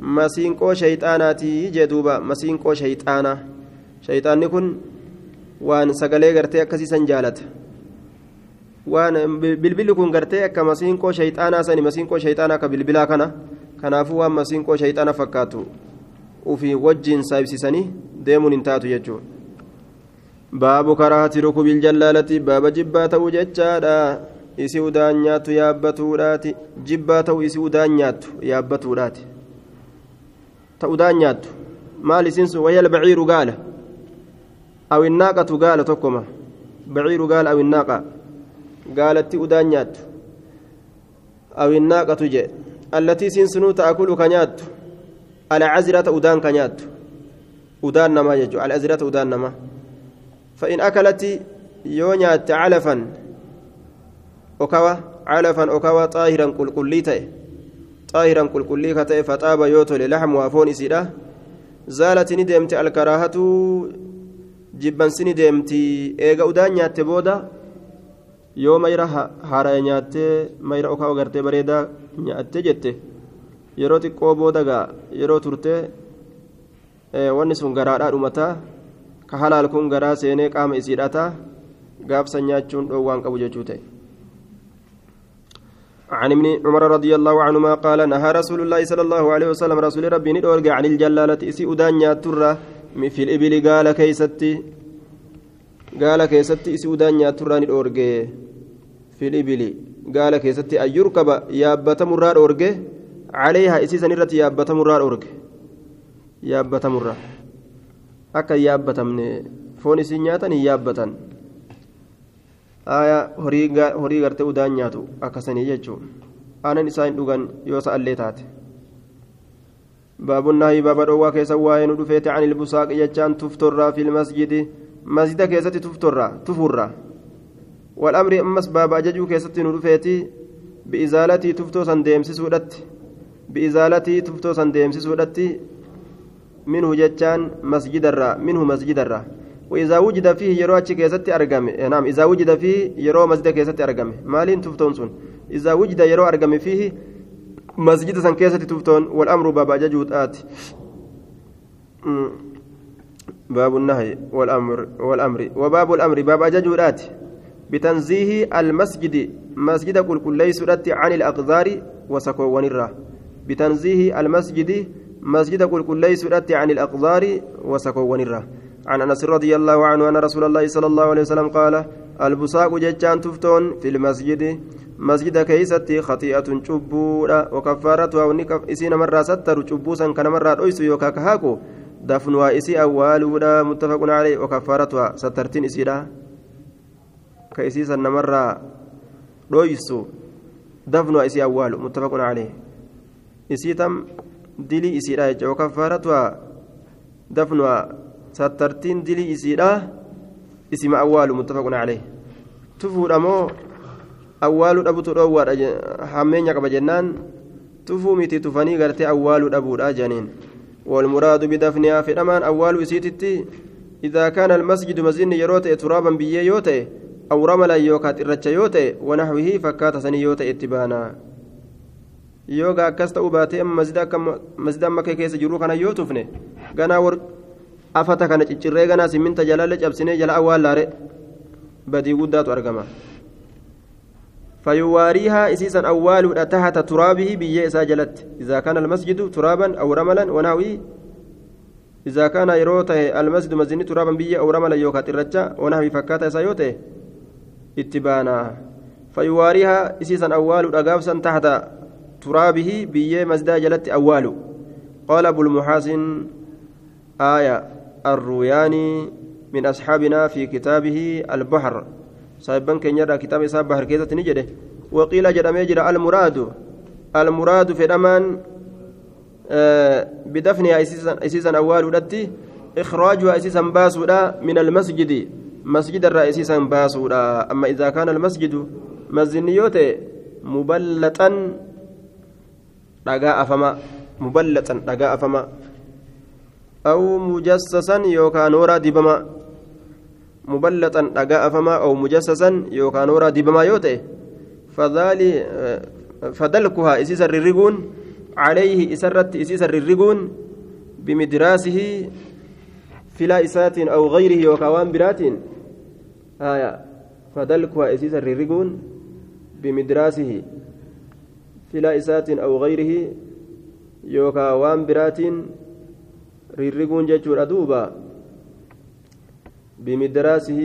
مسينكو شيطانات جدوبا مسينكو شيطانا شيطاني كن وان سقلي غرتي أكسي سنجالت bilbilli kun gartee akka masiinqoo shayxaanaa sani masiinqoo shayxaanaa ka bilbilaa kana kanaafuu waan masiinqoo shayxaana fakkaatu ufii wajjiin saayibsisanii deemuun hin taatu jechuudha baabu karaahati rukubil jallaalati baaba jibbaa ta'uu jechaadha. Isi udaan nyaattu yaabbatuudhaati. Jibbaa ta'u isi udaan nyaattu yaabbatuudhaati. Ta udaan nyaattu. Maal isin sun? Wayyal baciiru gaala. Awinnaaqatu gaala tokkoma baciiru gaala awinnaaqa gaalatti udaan nyaattu. Awinnaaqatu jee. Allatii isin sunuu ta'akulu ka nyaattu. Alcazirata udaan ka nyaattu. Udaan namaa jechuudha alcazirata udaan namaa فإن أكلت يونيات علفا أكوى علفا أكوى طاهرا قل قليته طاهرا قل قليته فطاب يوتو للحم وافون إسيرا زالت ندمت الكراهة جبا سندمت إيغا أدان نيات بودا yoo mayra haaraya nyaattee mayra okaa agartee bareedaa nyaattee jette yeroo xiqqoo boodagaa yeroo turtee wanni sun garaadhaa dhumataa ka halaal kun garaa seenee qaama isiidhataa gaafsa nyaachuun dhoowwaan qabu jechuu ta'e. عن ابن عمر رضي الله عنهما قال نهى رسول الله صلى الله عليه وسلم rasuulli rabbii ni dhoorge عن الجلالة isii udaan nyaattu irraa في الإبل gaala keessatti gaala keessatti isii udaan nyaattu irraa ni dhoorge في الإبل gaala keessatti أن يركب yaabbaa dhoorge عليها isii sanarra yaabbatamuu irraa dhoorge yaabbatamuu irraa akka hin yaabbatamne foon isin nyaatan hin yaabbatan horii gartee udaan nyaatu akkasanii jechuun aanan isaa hin dhugan yoo sa'allee taate baabunnaahi baaba dhoowwaa keessa waa'ee nu dhufeete can ilbusaaqi jechaan tuftorraa fi masjidi masjida keessatti tuftorraa tufurraa والأمر أمس باب أججو كيستي ندفيتي بإزالتي تفتو سن ديمسي سودتي بإزالتي تفتو سن ديمسي سودتي منه جتان مسجد الرا منه مسجد الرا. وإذا وجد فيه يرو أتش كيستي أرقم نعم إذا وجد فيه يرو مسجد كيستي أرقم مالين تفتون سن إذا وجد يرو أرقم فيه مسجد سن كيستي تفتون والأمر باب أججو آت باب النهي والأمر والأمر. وباب الأمر باب أججو آت بتنزيه المسجد. مسجد كل كل ليس عن الأقذار وسكوان الرا. بتنزيه المسجد مسجد كل كل ليس عن الأقذار وسكوان الرا. عن أنس رضي الله عنه أن رسول الله صلى الله عليه وسلم قال البساق ججان تفتون في المسجد. مسجد كيستي خطيئة شبورا وكفارتها ونكف إسين مرة ستر شبوسا كان مرة أيس يوكا كهاكو. دفنها إسي أولونا متفق عليه وكفارتها سترتين إسيرا. كيسيسا نمرة رويسو دفنها إسي أول متفق عليه. إسيتم دلي إسيرا وكفارتها دفنها سترتين دلي إسيرا اسم أول متفق عليه تفور أمو أول أبو تروى حمين يقب جنان تفو متي تفني قرتي أول أبو جنين والمراد بدفنها في الأمان أول إسيتتي إذا كان المسجد مزين يروت ترابا بيه يوتي أو رملا يوكات الرجا يوتي ونحوه فكات سني يوتي اتبانا يوغا كست أباتي أما مسجد مسجد مكة كيس جرو كان يوتفني غنا ور afata kana ciccirree ganaa siminta jalalle cabsinee jala awwaallaare badii guddaatu argama. فيواريها إسيسا أول تحت ترابه بيه إسا جلت إذا كان المسجد ترابا أو رملا ونحوه إذا كان يروته المسجد مزني ترابا بيه أو رملا يوكات الرجاء ونحوه فكاتا إسا يوته اتبانا فيواريها إسيسا أقابسا تحت ترابه بيه مسجد جلت أول قال أبو المحاسن آية الروياني من أصحابنا في كتابه البحر. صاحبان كان يرى كتاب إسحاب بحر كيسة نجده وقيل جرى ميجرى المراد. المراد في الأمان آه بدفنها أسيسا أول ودتي إخراجها أسيسا باسودا من المسجد. مسجد الرئيسي باسودا أما إذا كان المسجد رجاء فما مبلطا رجاء فما أو مجسسا يوكا نورا دبما مبلطا أجاء فما أو مجسسا يوكا نورا دبما يوتي فذلك فدلكها إسيس الرقون عليه إسرت إسيس الرقون بمدراسه فلا إسات أو غيره وكوان برات آية فدلكها إسيس الرقون بمدراسه إسات أو غيره يوكا وان برات ررقون جتشور أدوبا بمدراسه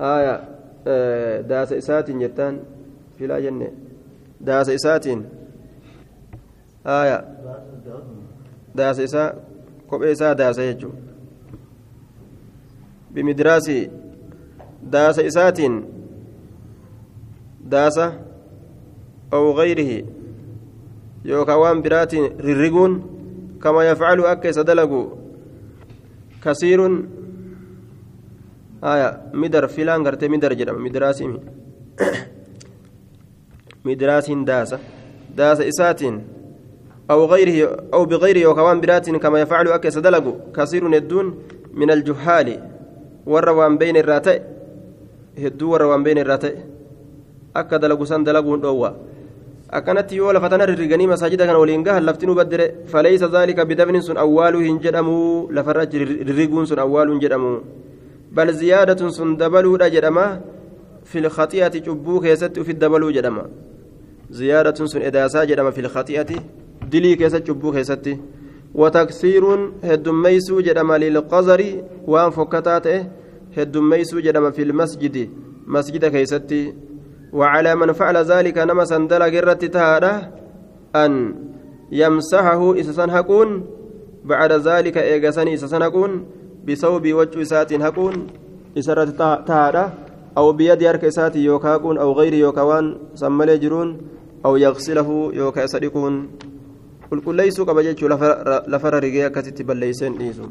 آية آه داس إسات جتان فلا جنة داس إسات آية داس إسات kophee isaa daasa jechuun bimidiraasii daasa isaatiin daasa gayrihi yookaan waan biraatiin rirriguun kama yafcalu akka isa dalagu kasiirun haya midar filaan gartee midar jedhama midiraasii midiraasiin daasa daasa isaatiin أو غيره أو بغيره وكوان برات كما يفعل أكس دلقوا كثير ندون من الجهال والروان بين الراتئ هدو والروان بين الراتئ أكا دلقوا سن دلقوا دوا أكنت يولا فتنا الرجاني مساجد كان ولينجاه لفتنو بدر فليس ذلك بدفن سن أول هنجدمو لفرج رجون سن أول هنجدمو بل زيادة سن دبلو جدما في الخطيئة جبوك يست في الدبلو جدما زيادة سن إداسا جدما في الخطيئة dilii keessa cubbuu keessatti. Wataksiiruun heddummeeysuu jedhama lilqazari waan fokkataa ta'e heddummeeysuu jedhama filmasjidi masjida keeysatti وعلى من فعل ذلك نما سندل جرت تهادا أن يمسحه إسسان هكون بعد ذلك إيجاسني إسسان هكون بصوب وجه إسات هكون إسرت تهادا أو بيد يرك إسات يوكاكون أو غير يوكاوان سمالي جرون أو يغسله يوكا إسركون qulqulleeysuu qaba jechuu lafarra rigee akkasitti balleeyseen dhiisu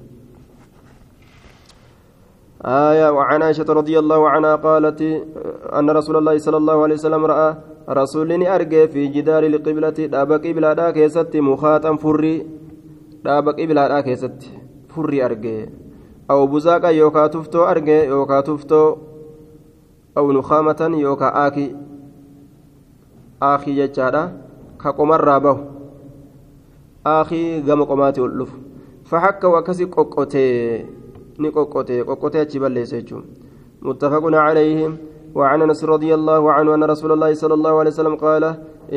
آية وعن عائشة رضي الله عنها قالت أن رسول الله صلى الله عليه وسلم رأى رسولني أرجع في جدار القبلة داب قبلة دا كيست مخاطا فري داب قبلة دا كيست فري أرجع. أو بزاقا يوكا تفتو أرجع يوكا تفتو. أو نخامة يوكا آكي. آخي جتشارا كقمر رابه آخي قام قماتي واللف فحك وكسي قوقتي نقوقتي قوقتي أتشبال ليس متفق عليه وعن انس رضي الله عنه ان رسول الله صلى الله عليه وسلم قال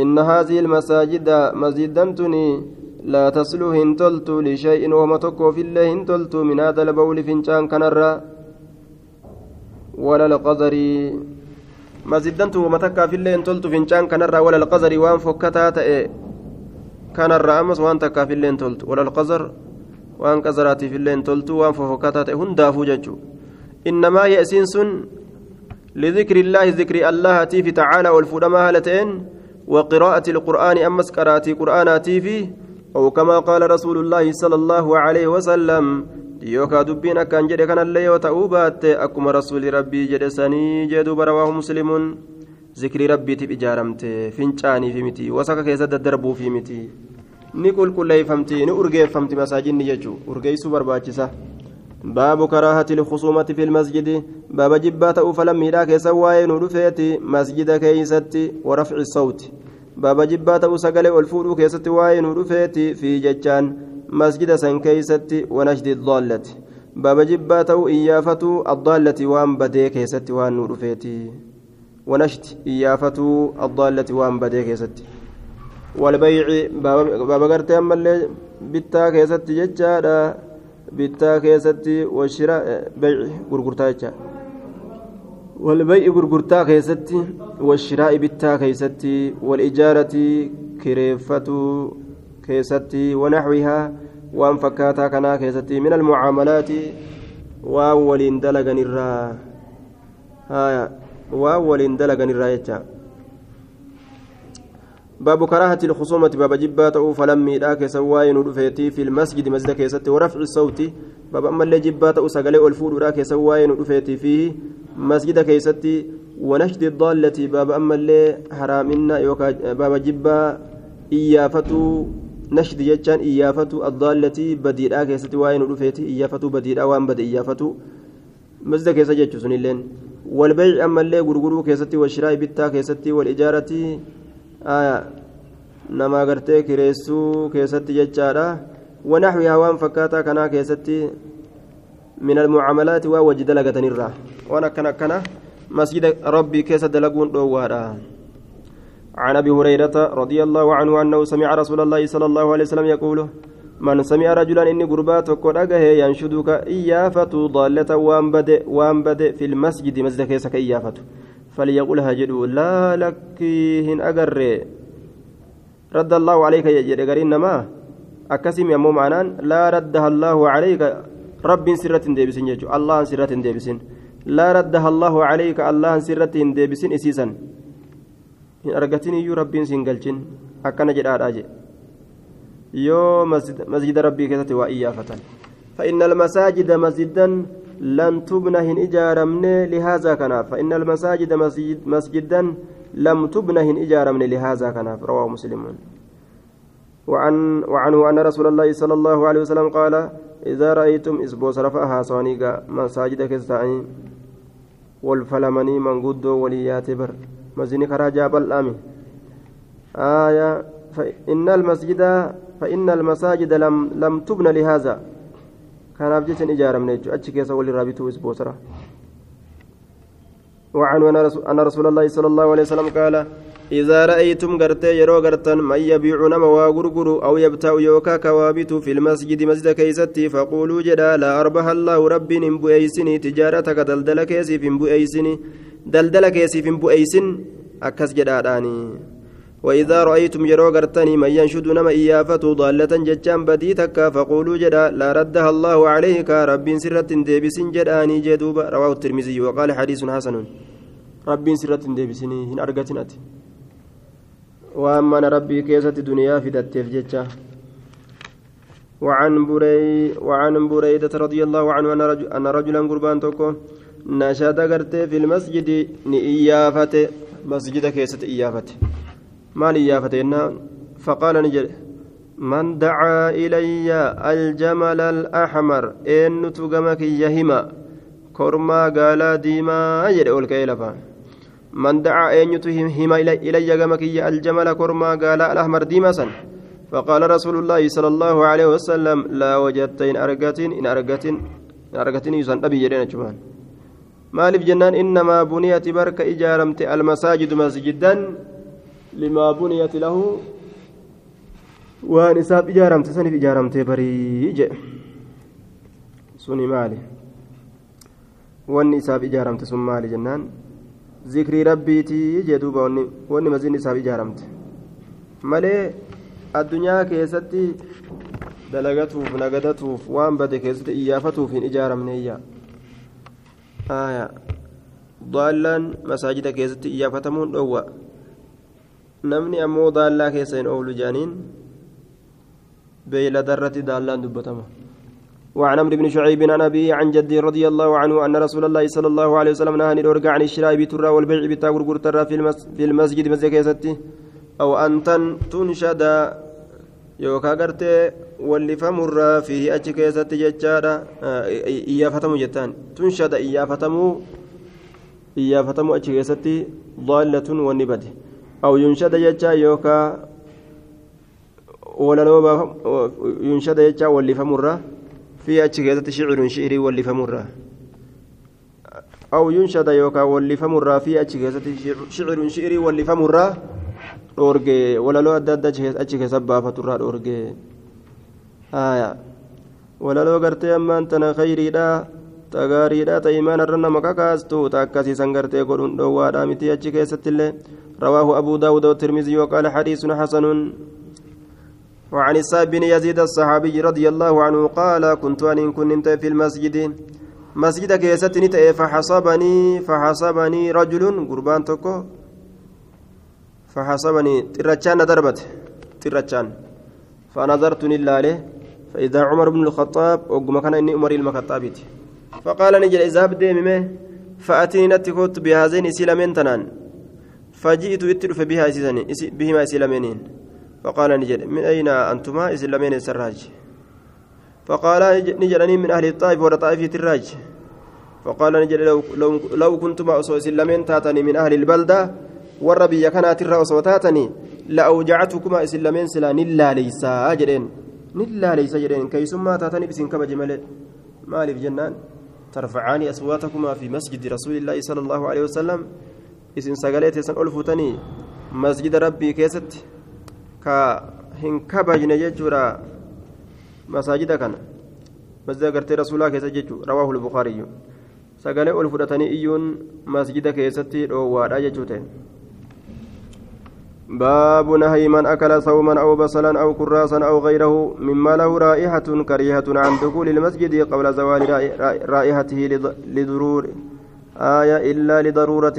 ان هذه المساجد مسجدتني لا تصل هنتلت لشيء وما تكو في الله هنتلت من هذا البول فنشان كنرا ولا القذر مسجدنت وما تكا في الله هنتلت فنشان كنرا ولا القذر وان فكتا تأي kanarraa ammas waan takkaaf illee hin toltu. Walal qazar waan qazaraatiif illee hin toltu waan fofokkataa ta'e hundaafuu jechuu innamaa ye'siin sun لذكر الله ذكر الله تيفي تعالى والفودما هالتين وقراءة القرآن أمس قراتي قرآناتي في أو كما قال رسول الله صلى الله عليه وسلم يوكا دبين كان جد كان اللي وتأوبات أكما رسول ربي جد سني جد رواه مسلم rabbiitiif ijaaramte fincaanii fi miti wasaka keessa daddarbuu fi miti ni qulqulleeffamti ni urgeeffamti masaajinni jechuu urgeessuu barbaachisa baabu karaahati lkhusuumati fi lmasjidi baaba jibbaa ta'uu falammiidhaa keessa waa'ee nu dhufeeti masjida keeysatti warafci sawti baaba jibbaa ta'uu sagalee ol fuudhuu keessatti waa'ee nu dhufeeti fi jechaan masjida san keeysatti wanashdi daallati baaba jibbaa ta'uu iyyaafatuu addaallati waan badee keessatti waan nu dhufeeti ونشت إيافة الضالة وان بدي كيست والبيع بابا قرتي أما اللي بتا كيست ججارة بتا كيست والشراء بيع غرغرتا والبيع غرغرتا كيست والشراء بتا كيست والإجارة كريفة كيست ونحوها وان فكاتا كنا كيست من المعاملات وأول دلغن الرا waliin dalagan irraa jecha باب كراهة الخصومة باب جبات أو فلميدها كسواين ودفيتي في المسجد مسجد كيست ورفع الصوت. باب أما اللي جبات أو سقلي والفود ولا كسواين ودفيتي فيه مسجد كيست ونشد الضالة. باب أما اللي حرامنا يوكا باب جبا إيافتو نشد جتشان إيافتو الضالة. بديرا كيست واين ودفيتي إيافتو بديرا وان بد إيافتو masjida keessa jechuun sunilleen walbayci ammallee gurguruu keessatti washiraa'i bittaa keessatti wal ijaarati nama gartee kireessuu keessatti jechaadha wanaxwihaa waan fakkaataa kanaa keessatti من المعاملات ووجد لغتن الرا. وأنا كان كان مسجد ربي كيس دلقون دوارا عن أبي هريرة رضي الله عنه أنه سمع رسول الله صلى الله عليه وسلم يقول من سمع رجلا إني غربات وكدغه ينشدك إيافة ضالة وان بد وان بد في المسجد مسجد كيسك إيافة. فليقول هجدوا لا لك هن اجر رد الله عليك يا إنما أكسم يا مو معنان لا ردها الله عليك. رب سرة ديبسين يجو الله سرة ديبسين. لا ردها الله عليك الله سرة ديبسين إسيسا إن أرغتني يو رب سنجلجين أكنا جدار أجي. يو مسجد, مسجد ربي كتت وإيافة فإن المساجد مسجدا لن تبنى هن إجارمن لهذا كناف. فإن المساجد مسجد مسجدا لم تبنى هن إجارمن لهذا كناف. رواه مسلم. وعن وعنه أن رسول الله صلى الله عليه وسلم قال إذا رأيتم إسبوس رفعها صانيقا مساجد كستاني والفلمني من قدو وليات بر. مزيني خراجا بالآمي آية فإن المسجد فإن المساجد لم لم تبنى لهذا. كان أبجيت إجارة من أجو أتشي كيسا ولي رابطو إسبوس وعن أن رسول الله صلى الله عليه وسلم قال إذا رأيتم قرتي يرو قرتن من يبيع نما وغرغر أو يبتاع يوكا كوابت في المسجد مسجد كيستي فقولوا جدا لا أربح الله ربي نمبو أيسني تجارتك دلدل كيسي في نبو أيسني دلدل كيسي في نبو أيسن أكس جداداني وإذا رأيتم يرو قرتني من ينشد نما إيافة ضالة ججان بديتك فقولوا جدا لا ردها الله عليك رب سرة ديبس جداني جدوب. رواه الترمذي وقال حديث حسن. رب سرة ديبسني هن waan mana rabbii keessatti duniyaa fidatteef jecha وعن بري وعن بريدة رضي الله عنه أن, رجل أن رجلا قربان توكو نشاد قرتي في المسجد نإيافته مسجد كيسة إيافته ما إيافته فقال نجد من دعا إلي الجمل الأحمر إن تقمك يهما كرما قال ديما يد أولك إلفا من دعا أن هما إلي جمكي الجمل كرما قال الأحمر ديمسا فقال رسول الله صلى الله عليه وسلم لا وجدت إن أرقت إن أرقت إن أرقت يسن أبي جرين جمان مالف جنان إنما بنيت برك إجارمت المساجد مسجدا limaa buniyati lahu waan isaaf ijaaramte saniif ijaaramtee barii jedhe suni maali? Wanni isaaf ijaaramte sun maali jennaan? Zikrii rabbiitii jee duuba wanni mazinni isaaf ijaaramte. Malee addunyaa keessatti dalagatuuf nagadatuuf waan bade keessatti iyyaafatuuf hin ijaaramneeyya aayaa daallaan masaajida keessatti iyyaafatamuun dhoowwa namni ammoo daallaa keessa hin oolu jaaniin beeyladarratti daallaan dubbatama وعن عمرو بن شعيب عن أبي عن جدي رضي الله عنه أن رسول الله صلى الله عليه وسلم نهى الأرجع عن الشراء بترى والبيع بتاغر ترى في, المس في المسجد مسجد كيستي أو أن تنشد يوكا غرتي واللفمر فيه أتش كيستي جتشارا إيافتمو جتان تنشد إيافتمو إيافتمو أتش كيستي ضالة والنبد أو ينشد جتشا يوكا ولا ينشد جتشا واللفمر في أتشكيزة شعر شعري واللفمرة أو ينشد يوكا واللفمرة في أتشكيزة شعر شعري واللفمرة أورجي ولا لو أدى أتشكيزة بافة الرا أورجي آية. ولا لو قرتي أما أنت خيري لا تغاريدha ta imaan irra nama kakaastu ta akkasiisan gartee godhuun dhoowwaadha miti rawaahu abuu daawud والترمذي وقال حديث حسن. وعن السائب بن يزيد الصحابي رضي الله عنه قال كنت أن كنت في المسجد. مسجد كيست نتأ فحسبني فحسبني رجل قربان تكو. فحسبني ترتشان دربت ترتشان فنظرت لله فإذا عمر بن الخطاب وقم كان إني عمر المخطابت فقال نجل إذا بدي فأتني نتكوت بهذين إسلامين تنان. فجئت اتلف بها بهما إسلامين فقال نجد من أين أنتما؟ إسلامين السراج فقال نجدني من أهل الطائف ولا طائفة الراج فقال نجد لو, لو, لو كنتما أصو إسلامين تاتني من أهل البلدة والربي كانت الرأس وتاتني لأوجعتكما إسلامين سلا نلا ليس أجرين نلا ليس أجرين كي ثم تاتني بسن كبج مالي في جنان. ترفعان أصواتكما في مسجد رسول الله صلى الله عليه وسلم. إسن سقليت إسن ألفتني مسجد ربي كيست كا هنكبجن ججورا مساجد كان مسجد قرتي رسول الله كيست ججو رواه البخاري sagalee ol fudhatanii iyyuun masjida keessatti dhoowwaadha jechuute باب نهي من أكل صوما أو بصلا أو كراسا أو غيره مما له رائحة كريهة عن دخول المسجد قبل زوال رائحته لضرور آية إلا لضرورة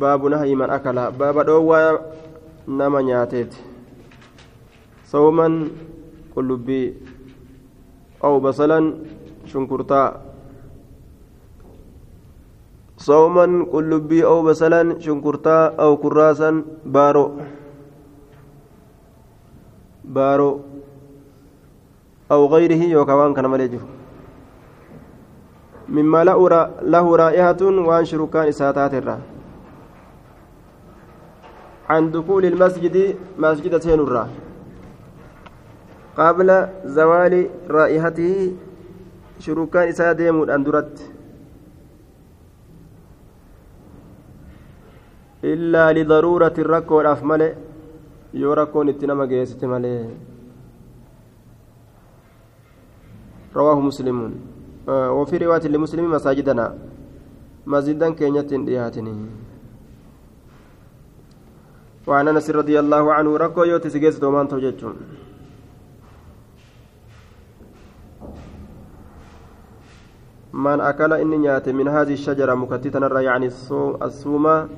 باب نهي من أكل باب دوا نما نياتيت صوما قلبي أو بصلا شنكرتا صوما قلبي أو بسلا شنكرتا أو كراسا بارو بارو أو غيره يوكوان كان مليجه مما له رائحة وان شركان إساتات الرا عن دخول المسجد مسجد سينورا قبل زوال رائحته شركان إسات ديمود أندرت illaa lidaruurati rakkoodhaaf male yoo rakkoon itti nama geessite malee رواه مسلم. وفي رواية لمسلم مساجدنا. مسجدا كينية دياتني. وعن انس رضي الله عنه ركو يوتي سجيس دومان توججون من أكل إني نيات من هذه الشجرة مكتتنا يعني السومة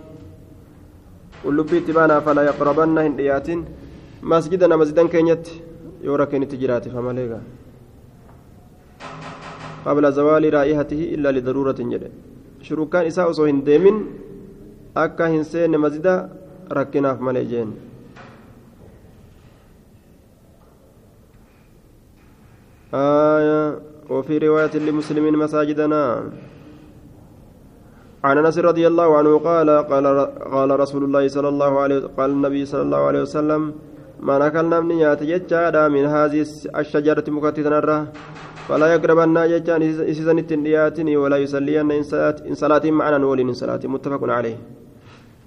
qullubbii itti baanaa falaa yaqrabanna hin dhiyaatin masjidana masjidan keenyatti yoo rakkeen itti jiraatifa maleega qabla zawaali raa'ihatihi illaa lidaruuratin jedhe shurukaan isaa osoo hin rakkinaaf malee jeen وفي رواية لمسلم مساجدنا. عن أنس رضي الله عنه قال قال قال رسول الله صلى الله عليه قال النبي صلى الله عليه وسلم ما نكلنا من ججادا من هذه الشجرة مكتتنا فلا يقربن ججان إسسن التندياتني ولا يصلين إن صلاة معنا نولين إن صلاة متفق عليه.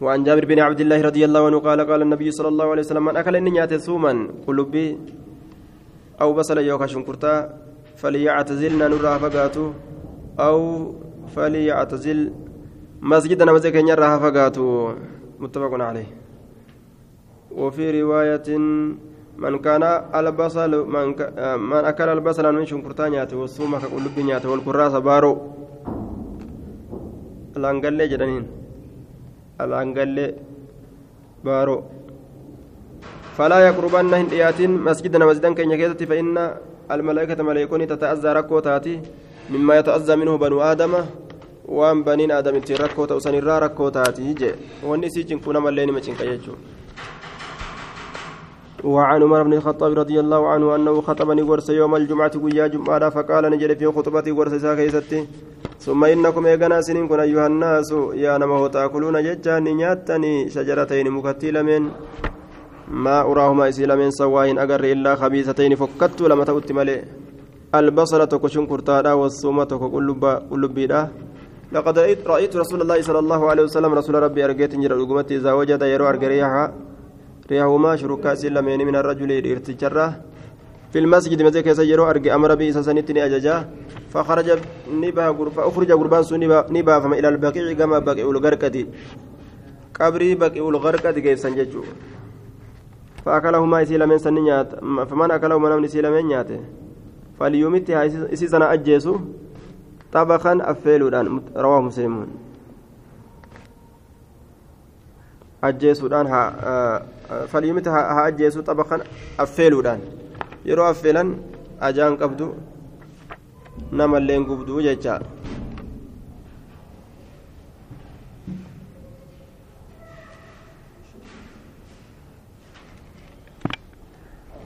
وعن جابر بن عبد الله رضي الله عنه قال قال النبي صلى الله عليه وسلم من أكل النيات ثوما قلوبي أو بصل يوكا شنكرتا فليعتزلنا نرى فقاته أو فليعتزل مسجد نمزي كينيا راها فقاتو. متفق عليه. وفي رواية من كان البصل من, ك... من أكل البصل من شنكرتا نياته والصومة كقلب نياته والكراسة بارو. الأنقلة جدنين. الأنقلة بارو. فلا يقربن هنديات مسجدنا مسجدا كينيا كيستي فإن الملائكة ملائكون تتأذى ركو تاتي مما يتأذى منه بنو آدم baniin aadamitti rakkoo ta'u sanirraa rakkoo taati jee wanni isii cinkuu namallee nima cinqa jechuudha وعن عمر بن الخطاب رضي الله عنه أنه خطبني ورس يوم الجمعة ويا جمعة فقال نجد في خطبتي ورس ساكيستي ثم إنكم يا سنين كن أيها الناس يا نما تأكلون ججان نياتني شجرتين مكتلمين ما أراهما إسلامين سواهن أجر إلا خبيثتين فكت لما تؤت ملئ البصرة كشن كرتادا والصومة كقلب لقد رأيت رسول الله صلى الله عليه وسلم رسول ربي أرجيت جرى إذا وجد يرو أرجى ريحها ريحهما شركاء سلمين من الرجل ارتجره في المسجد مزيك يسجروا أرجى أمر به سنتني أججا فخرج نبا غرفة أخرج غربان نبا فما إلى البقيع كما بقيع الغرقة قبري بقيع الغرقة كيف سنججو فأكلهما إسيلمين سنيات فمن أكلهما نمني إسيلمين نياته فليومتها إسيسنا أجيسو. طبخا أفيلودان. رواه مسلم أجيسودان ها فليومتها ها أجيسو طبخا أفيلودان yeroo affeelan ajaan qabdu namalleen gubduu jecha